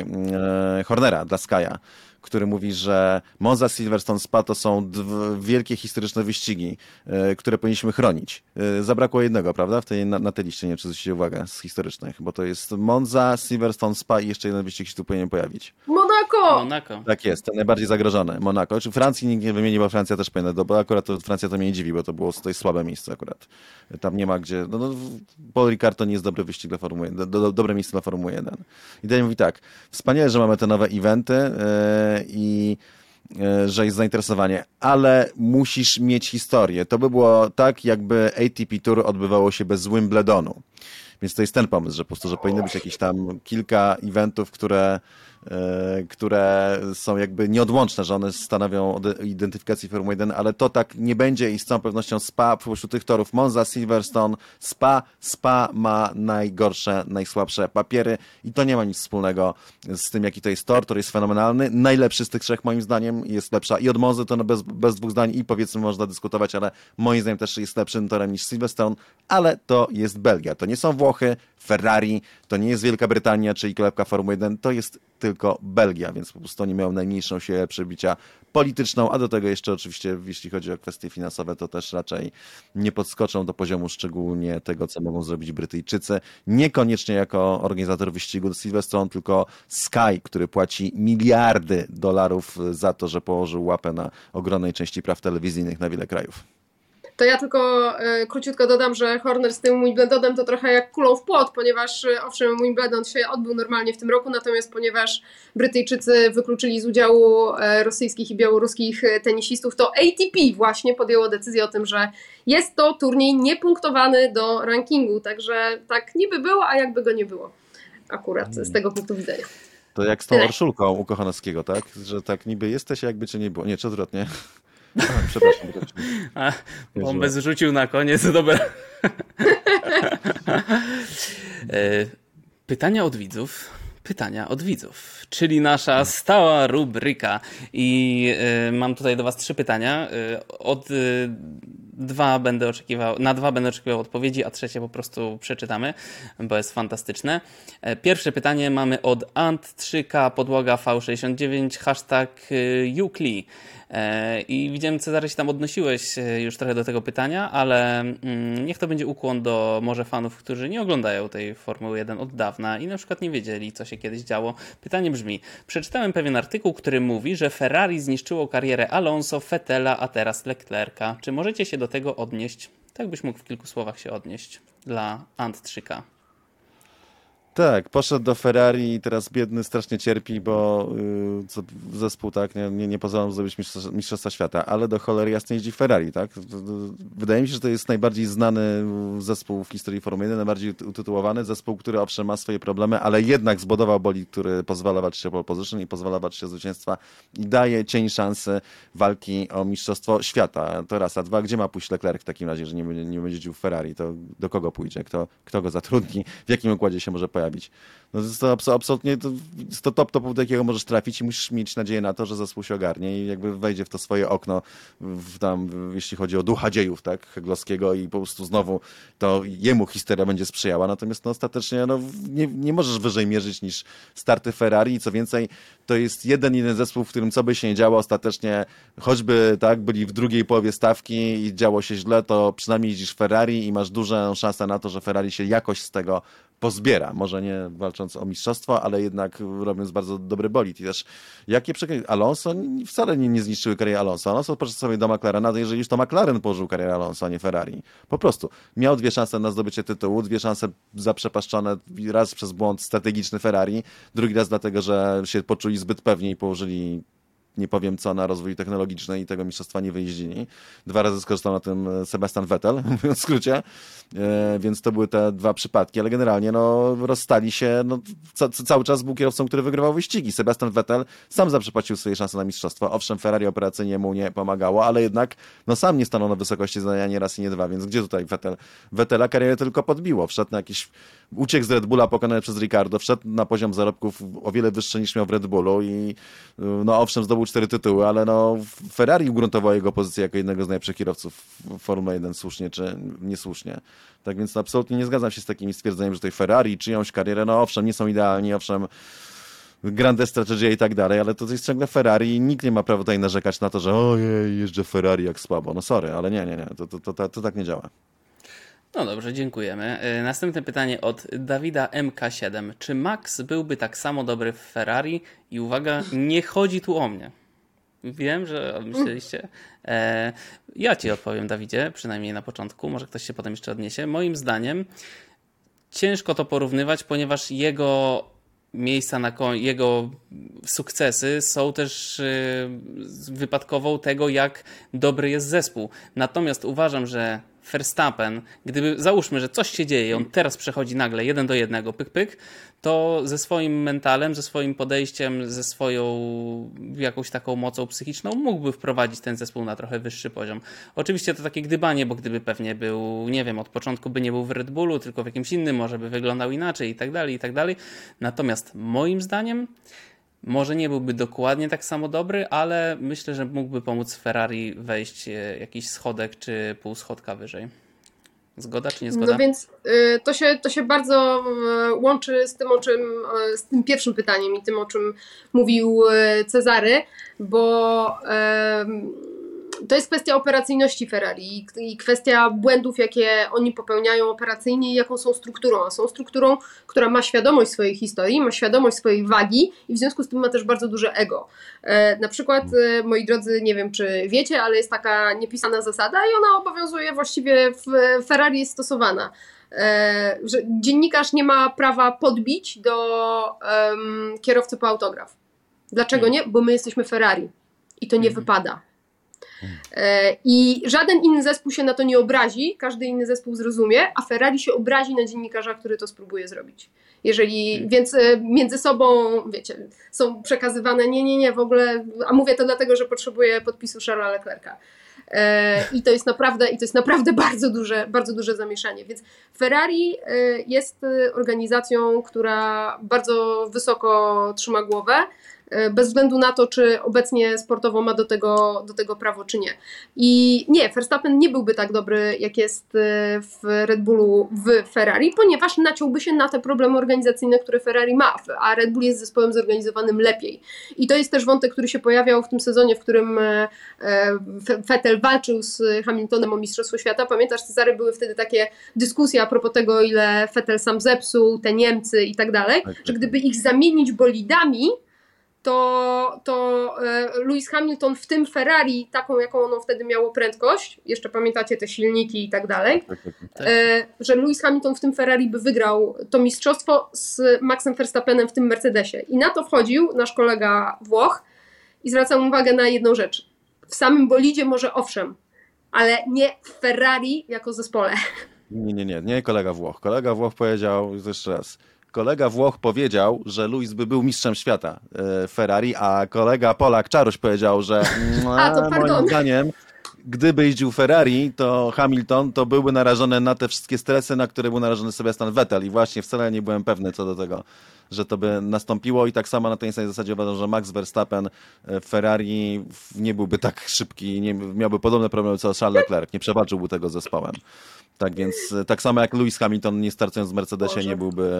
A: Hornera dla Skaja, który mówi, że Monza Silverstone Spa to są wielkie historyczne wyścigi, e, które powinniśmy chronić. Zabrakło jednego, prawda, w tej, na, na tej liście, nie wiem, czy zwrócicie uwagę, z historycznych, bo to jest Monza, Silverstone Spa i jeszcze jeden wyścig się tu powinien pojawić.
C: Monaco!
B: Monaco.
A: Tak jest, ten najbardziej zagrożony, Monaco. Czy Francji nikt nie wymieni, bo Francja też powinna, bo akurat to Francja to mnie nie dziwi, bo to było to jest słabe miejsce akurat. Tam nie ma gdzie, no, no Paul Ricard to nie jest dobry wyścig dla Formuły 1, do, do, dobre miejsce dla Formuły 1. I Daniel mówi tak, wspaniale, że mamy te nowe eventy, yy, i e, że jest zainteresowanie, ale musisz mieć historię. To by było tak, jakby ATP Tour odbywało się bez Wimbledonu. Więc to jest ten pomysł, że po prostu, że powinno być jakieś tam kilka eventów, które które są jakby nieodłączne, że one stanowią identyfikację Formuły 1, ale to tak nie będzie i z całą pewnością SPA pośród tych torów. Monza, Silverstone, SPA, SPA ma najgorsze, najsłabsze papiery i to nie ma nic wspólnego z tym, jaki to jest tor, tor jest fenomenalny, najlepszy z tych trzech moim zdaniem jest lepsza i od Monzy to bez, bez dwóch zdań i powiedzmy można dyskutować, ale moim zdaniem też jest lepszym torem niż Silverstone, ale to jest Belgia, to nie są Włochy, Ferrari, to nie jest Wielka Brytania, czyli kolebka Formuły 1, to jest tylko Belgia, więc po prostu oni mają najmniejszą siłę przebicia polityczną, a do tego jeszcze oczywiście, jeśli chodzi o kwestie finansowe, to też raczej nie podskoczą do poziomu szczególnie tego, co mogą zrobić Brytyjczycy. Niekoniecznie jako organizator wyścigu do Silverstone, tylko Sky, który płaci miliardy dolarów za to, że położył łapę na ogromnej części praw telewizyjnych na wiele krajów.
C: To ja tylko e, króciutko dodam, że Horner z tym Wimbledonem to trochę jak kulą w płot, ponieważ e, owszem Wimbledon się odbył normalnie w tym roku, natomiast ponieważ Brytyjczycy wykluczyli z udziału e, rosyjskich i białoruskich tenisistów, to ATP właśnie podjęło decyzję o tym, że jest to turniej niepunktowany do rankingu, także tak niby było, a jakby go nie było akurat z tego punktu widzenia.
A: To jak z tą Orszulką u Kochanowskiego, tak? Że tak niby jesteś, jakby cię nie było. Nie, czy odwrotnie? przepraszam.
B: A, bombę zrzucił na koniec, dobra. E, pytania od widzów. Pytania od widzów, czyli nasza stała rubryka. I y, mam tutaj do Was trzy pytania. Y, od dwa będę oczekiwał, na dwa będę oczekiwał odpowiedzi, a trzecie po prostu przeczytamy, bo jest fantastyczne. Pierwsze pytanie mamy od ant3k podłoga v69 hashtag Jukli. E, I widziałem, Cezary, się tam odnosiłeś e, już trochę do tego pytania, ale mm, niech to będzie ukłon do może fanów, którzy nie oglądają tej Formuły 1 od dawna i na przykład nie wiedzieli, co się kiedyś działo. Pytanie brzmi: Przeczytałem pewien artykuł, który mówi, że Ferrari zniszczyło karierę Alonso, Fetela, a teraz Leclerca. Czy możecie się do tego odnieść? Tak byś mógł w kilku słowach się odnieść dla Ant 3K.
A: Tak, poszedł do Ferrari i teraz biedny strasznie cierpi, bo yy, zespół tak nie, nie, nie zrobić mistrzostwa, mistrzostwa, świata, ale do cholery jasnej jeździ Ferrari, tak? Wydaje mi się, że to jest najbardziej znany zespół w historii Formuły 1, najbardziej utytułowany zespół, który owszem ma swoje problemy, ale jednak zbudował bolid, który pozwala walczyć o pole position i pozwala walczyć o zwycięstwa i daje cień szansy walki o mistrzostwo świata. To raz, a dwa, gdzie ma pójść Leclerc w takim razie, że nie, nie będzie jeździł w Ferrari, to do kogo pójdzie, kto, kto go zatrudni, w jakim układzie się może pojawić? Pojawić. No to to absolutnie to, to top topu, do jakiego możesz trafić i musisz mieć nadzieję na to, że zespół się ogarnie i jakby wejdzie w to swoje okno, w tam, jeśli chodzi o ducha dziejów, tak, Heglowskiego i po prostu znowu to jemu historia będzie sprzyjała, natomiast no, ostatecznie no, nie, nie możesz wyżej mierzyć niż starty Ferrari i co więcej, to jest jeden, jeden zespół, w którym co by się nie działo, ostatecznie choćby tak, byli w drugiej połowie stawki i działo się źle, to przynajmniej jeździsz Ferrari i masz dużą szansę na to, że Ferrari się jakoś z tego pozbiera. Może nie walcząc o mistrzostwo, ale jednak robiąc bardzo dobry bolid. I też jakie przekroczenia. Alonso wcale nie, nie zniszczyły kariery Alonso. Alonso poszedł sobie do McLarena, jeżeli już to McLaren położył karierę Alonso, a nie Ferrari. Po prostu. Miał dwie szanse na zdobycie tytułu, dwie szanse zaprzepaszczone raz przez błąd strategiczny Ferrari, drugi raz dlatego, że się poczuli zbyt pewnie i położyli nie powiem co, na rozwój technologiczny i tego mistrzostwa nie wyjeździli. Dwa razy skorzystał na tym Sebastian Vettel, mówiąc w skrócie, e, więc to były te dwa przypadki, ale generalnie no, rozstali się, no, ca cały czas był kierowcą, który wygrywał wyścigi. Sebastian Vettel sam zaprzepaścił swoje szanse na mistrzostwo. Owszem, Ferrari operacyjnie mu nie pomagało, ale jednak no, sam nie stanął na wysokości zadania nie raz i nie dwa, więc gdzie tutaj Vettel? Vettela karierę tylko podbiło. Wszedł na jakiś uciekł z Red Bulla pokonany przez Ricardo, wszedł na poziom zarobków o wiele wyższy niż miał w Red Bullu i no owszem, zdobył zdobył cztery tytuły, ale no Ferrari ugruntował jego pozycję jako jednego z najlepszych kierowców Formuły 1, słusznie czy niesłusznie. Tak więc no, absolutnie nie zgadzam się z takim stwierdzeniem, że tej Ferrari czyjąś karierę, no owszem, nie są idealni, owszem, grande strategie i tak dalej, ale to jest ciągle Ferrari i nikt nie ma prawa tutaj narzekać na to, że ojej, jeżdżę Ferrari jak słabo. No sorry, ale nie, nie, nie, to, to, to, to tak nie działa.
B: No dobrze, dziękujemy. E, następne pytanie od Dawida MK7. Czy Max byłby tak samo dobry w Ferrari? I uwaga, nie chodzi tu o mnie. Wiem, że myśleliście. E, ja ci odpowiem, Dawidzie, przynajmniej na początku. Może ktoś się potem jeszcze odniesie. Moim zdaniem ciężko to porównywać, ponieważ jego miejsca na jego sukcesy są też y, wypadkową tego, jak dobry jest zespół. Natomiast uważam, że Verstappen, gdyby załóżmy, że coś się dzieje, on teraz przechodzi nagle jeden do jednego, pyk, pyk, to ze swoim mentalem, ze swoim podejściem, ze swoją jakąś taką mocą psychiczną mógłby wprowadzić ten zespół na trochę wyższy poziom. Oczywiście to takie gdybanie, bo gdyby pewnie był, nie wiem, od początku by nie był w Red Bullu, tylko w jakimś innym, może by wyglądał inaczej i tak dalej, i tak dalej. Natomiast moim zdaniem może nie byłby dokładnie tak samo dobry, ale myślę, że mógłby pomóc Ferrari wejść e, jakiś schodek czy pół schodka wyżej. Zgoda czy nie zgoda?
C: No więc y, to, się, to się bardzo y, łączy z tym, o czym, y, z tym pierwszym pytaniem i tym, o czym mówił Cezary, bo to jest kwestia operacyjności Ferrari i kwestia błędów, jakie oni popełniają operacyjnie i jaką są strukturą. A są strukturą, która ma świadomość swojej historii, ma świadomość swojej wagi i w związku z tym ma też bardzo duże ego. E, na przykład, e, moi drodzy, nie wiem czy wiecie, ale jest taka niepisana zasada i ona obowiązuje właściwie w Ferrari jest stosowana. E, że dziennikarz nie ma prawa podbić do kierowcy po autograf. Dlaczego nie? Bo my jesteśmy Ferrari i to nie mhm. wypada. E, I żaden inny zespół się na to nie obrazi, każdy inny zespół zrozumie, a Ferrari się obrazi na dziennikarza, który to spróbuje zrobić. Jeżeli, hmm. więc e, między sobą, wiecie, są przekazywane, nie, nie, nie, w ogóle, a mówię to dlatego, że potrzebuję podpisu Charlesa Leclerca. E, I to jest naprawdę, i to jest naprawdę bardzo duże, bardzo duże zamieszanie. Więc Ferrari jest organizacją, która bardzo wysoko trzyma głowę. E, bez względu na to, czy obecnie sportowo ma do tego, do tego prawo, czy nie. I nie, Verstappen nie byłby tak dobry, jak jest e, w Red Bullu w Ferrari, ponieważ naciąłby się na te problemy organizacyjne, które Ferrari ma, a Red Bull jest zespołem zorganizowanym lepiej. I to jest też wątek, który się pojawiał w tym sezonie, w którym e, Vettel walczył z Hamiltonem o Mistrzostwo Świata. Pamiętasz, Cezary, były wtedy takie dyskusje a propos tego, ile Vettel sam zepsuł, te Niemcy i tak dalej, tak, że tak. gdyby ich zamienić bolidami, to, to e, Lewis Hamilton w tym Ferrari, taką jaką ono wtedy miało prędkość, jeszcze pamiętacie te silniki i tak dalej, tak, tak, tak. E, że Lewis Hamilton w tym Ferrari by wygrał to mistrzostwo z Maxem Verstappenem w tym Mercedesie. I na to wchodził nasz kolega Włoch i zwracam uwagę na jedną rzecz. W samym bolidzie może owszem, ale nie w Ferrari jako zespole.
A: Nie, nie, nie, nie kolega Włoch. Kolega Włoch powiedział, jeszcze raz, kolega Włoch powiedział, że Luis by był mistrzem świata e, Ferrari, a kolega Polak Czaruś powiedział, że
C: a, to moim
A: zdaniem gdyby jeździł Ferrari, to Hamilton to byłby narażony na te wszystkie stresy, na które był narażony Sebastian Vettel i właśnie wcale nie byłem pewny co do tego, że to by nastąpiło i tak samo na tej samej zasadzie uważam, że Max Verstappen w Ferrari nie byłby tak szybki, nie, miałby podobne problemy co Charles Leclerc, nie przewalczyłby tego zespołem. Tak więc, e, tak samo jak Lewis Hamilton, nie startując w Mercedesie, Boże. nie byłby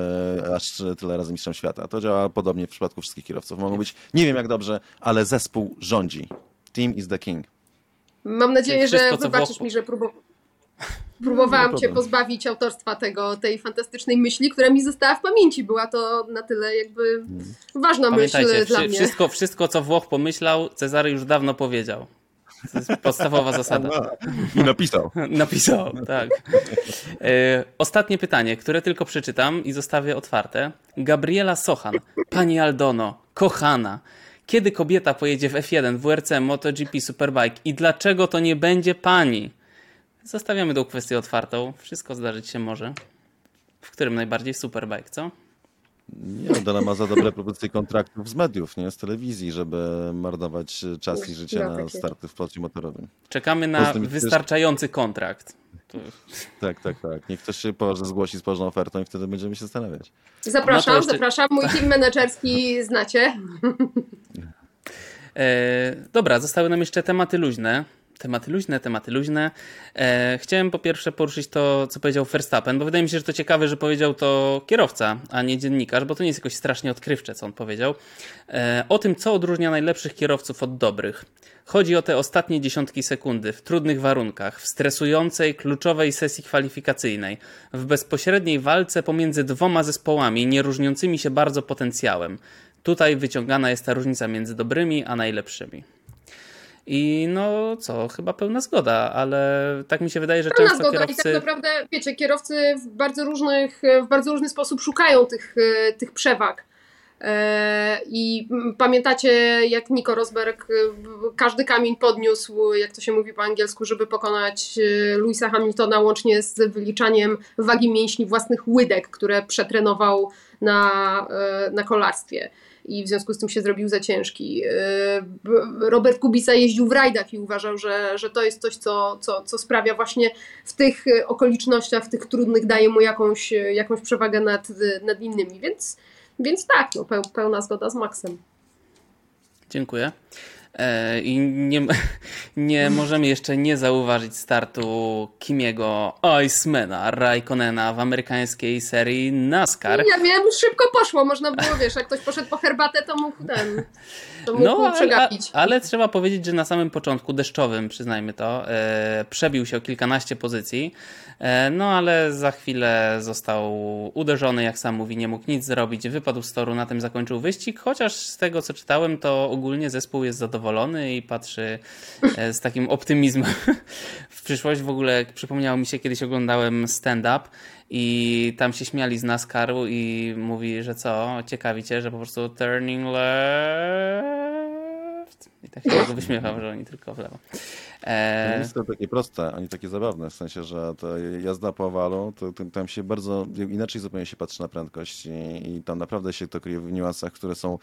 A: e, aż tyle razy mistrzem świata. To działa podobnie w przypadku wszystkich kierowców. Mogą być, nie wiem jak dobrze, ale zespół rządzi. Team is the king.
C: Mam nadzieję, Wszystko, że wybaczysz mi, że próbowałam. Próbowałam no cię pozbawić autorstwa tego, tej fantastycznej myśli, która mi została w pamięci. Była to na tyle jakby ważna myśl dla mnie.
B: Wszystko, wszystko, co Włoch pomyślał, Cezary już dawno powiedział. To jest podstawowa zasada.
A: I napisał.
B: napisał, tak. E, ostatnie pytanie, które tylko przeczytam i zostawię otwarte. Gabriela Sochan. Pani Aldono, kochana. Kiedy kobieta pojedzie w F1, WRC, MotoGP, Superbike i dlaczego to nie będzie pani? Zostawiamy tą kwestię otwartą. Wszystko zdarzyć się może. W którym najbardziej Superbike, co?
A: Nie, Dana ma za dobre propozycje kontraktów z mediów, nie z telewizji, żeby marnować czas i życie na starty w sporcie motorowym.
B: Czekamy na wystarczający kontrakt.
A: Tak, tak, tak. Niech ktoś się zgłosi z poważną ofertą i wtedy będziemy się zastanawiać.
C: Zapraszam, no jeszcze... zapraszam. Mój team menedżerski znacie.
B: E, dobra, zostały nam jeszcze tematy luźne. Tematy luźne, tematy luźne. E, chciałem po pierwsze poruszyć to, co powiedział Verstappen, bo wydaje mi się, że to ciekawe, że powiedział to kierowca, a nie dziennikarz, bo to nie jest jakoś strasznie odkrywcze, co on powiedział. E, o tym, co odróżnia najlepszych kierowców od dobrych. Chodzi o te ostatnie dziesiątki sekundy w trudnych warunkach, w stresującej, kluczowej sesji kwalifikacyjnej, w bezpośredniej walce pomiędzy dwoma zespołami, nie różniącymi się bardzo potencjałem. Tutaj wyciągana jest ta różnica między dobrymi a najlepszymi. I no co, chyba pełna zgoda, ale tak mi się wydaje, że
C: Pełna
B: często
C: zgoda
B: kierowcy...
C: i tak naprawdę, wiecie, kierowcy w bardzo, różnych, w bardzo różny sposób szukają tych, e, tych przewag. E, I pamiętacie, jak Nico Rosberg e, każdy kamień podniósł, jak to się mówi po angielsku, żeby pokonać Louisa Hamiltona, łącznie z wyliczaniem wagi mięśni własnych łydek, które przetrenował na, na kolarstwie i w związku z tym się zrobił za ciężki. Robert Kubica jeździł w rajdach i uważał, że, że to jest coś, co, co, co sprawia właśnie w tych okolicznościach, w tych trudnych, daje mu jakąś, jakąś przewagę nad, nad innymi, więc, więc tak, no, pełna zgoda z Maxem.
B: Dziękuję. I nie, nie możemy jeszcze nie zauważyć startu Kimiego Icemana Raikkonena w amerykańskiej serii NASCAR.
C: Ja wiem, szybko poszło, można było, wiesz, jak ktoś poszedł po herbatę, to mógł ten,
B: no. Ale, ale, trzeba powiedzieć, że na samym początku, deszczowym, przyznajmy to, e, przebił się o kilkanaście pozycji, e, no ale za chwilę został uderzony, jak sam mówi, nie mógł nic zrobić, wypadł z toru, na tym zakończył wyścig, chociaż z tego, co czytałem, to ogólnie zespół jest zadowolony i patrzy e, z takim optymizmem w przyszłość. W ogóle przypomniało mi się, kiedyś oglądałem stand-up i tam się śmiali z NASCAR-u i mówi, że co, ciekawicie, że po prostu turning left i tak się go wyśmiewał, że oni tylko w lewo.
A: To nie jest to takie proste, ani takie zabawne, w sensie, że to jazda po owalu, to, to tam się bardzo inaczej zupełnie się patrzy na prędkość i, i tam naprawdę się to kryje w niuansach, które są,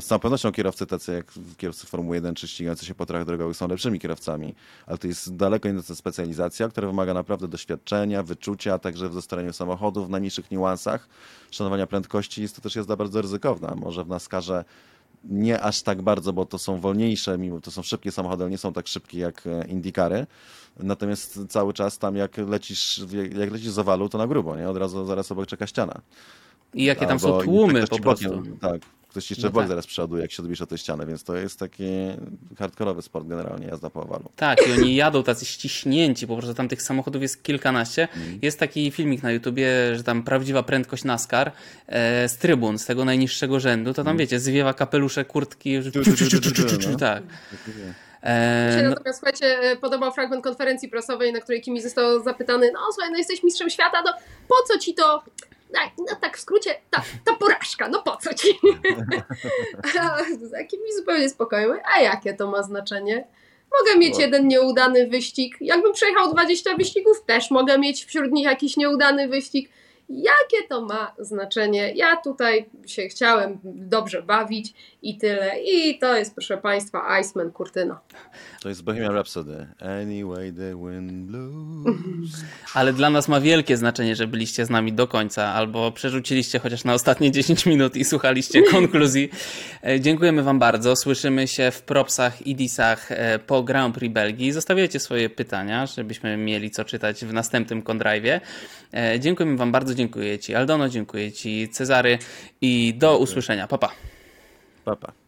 A: z całą pewnością kierowcy tacy jak kierowcy Formuły 1 czy ścigający się po torach drogowych są lepszymi kierowcami, ale to jest daleko inna specjalizacja, która wymaga naprawdę doświadczenia, wyczucia, także w zestaraniu samochodów, w najmniejszych niuansach, szanowania prędkości. Jest to też jazda bardzo ryzykowna. Może w NASCARze nie aż tak bardzo, bo to są wolniejsze, mimo to są szybkie samochody, ale nie są tak szybkie jak Indikary. Natomiast cały czas tam jak lecisz, jak lecisz z owalu, to na grubo, nie? Od razu zaraz obok czeka ściana.
B: I jakie tam są tłumy po prostu.
A: Bokiem, tak, ktoś jeszcze no bok tak. zaraz przeładuje, jak się odbierze o tę ścianę, więc to jest taki hardkorowy sport generalnie, jazda po owalu.
B: Tak, i oni jadą tacy ściśnięci, po prostu tam tych samochodów jest kilkanaście. Mm. Jest taki filmik na YouTubie, że tam prawdziwa prędkość NASCAR e, z trybun, z tego najniższego rzędu, to tam mm. wiecie, zwiewa kapelusze, kurtki, tak.
C: Mi się natomiast, słuchajcie, podobał fragment konferencji prasowej, na której Kimi został zapytany, no słuchaj, no jesteś mistrzem świata, no po co ci to no tak w skrócie, ta, ta porażka, no po co ci? Taki mi zupełnie spokojny. A jakie to ma znaczenie? Mogę mieć jeden nieudany wyścig. Jakbym przejechał 20 wyścigów, też mogę mieć wśród nich jakiś nieudany wyścig. Jakie to ma znaczenie? Ja tutaj się chciałem dobrze bawić i tyle. I to jest, proszę Państwa, Iceman Kurtyna.
A: To jest Bohemian Rhapsody. Anyway the wind blows.
B: Ale dla nas ma wielkie znaczenie, że byliście z nami do końca, albo przerzuciliście chociaż na ostatnie 10 minut i słuchaliście konkluzji. E, dziękujemy Wam bardzo. Słyszymy się w propsach i disach e, po Grand Prix Belgii. Zostawiajcie swoje pytania, żebyśmy mieli co czytać w następnym Kondrajwie. E, dziękujemy Wam bardzo, dziękuję Ci Aldono, dziękuję Ci Cezary i do usłyszenia. Papa. Pa.
A: Pa, pa.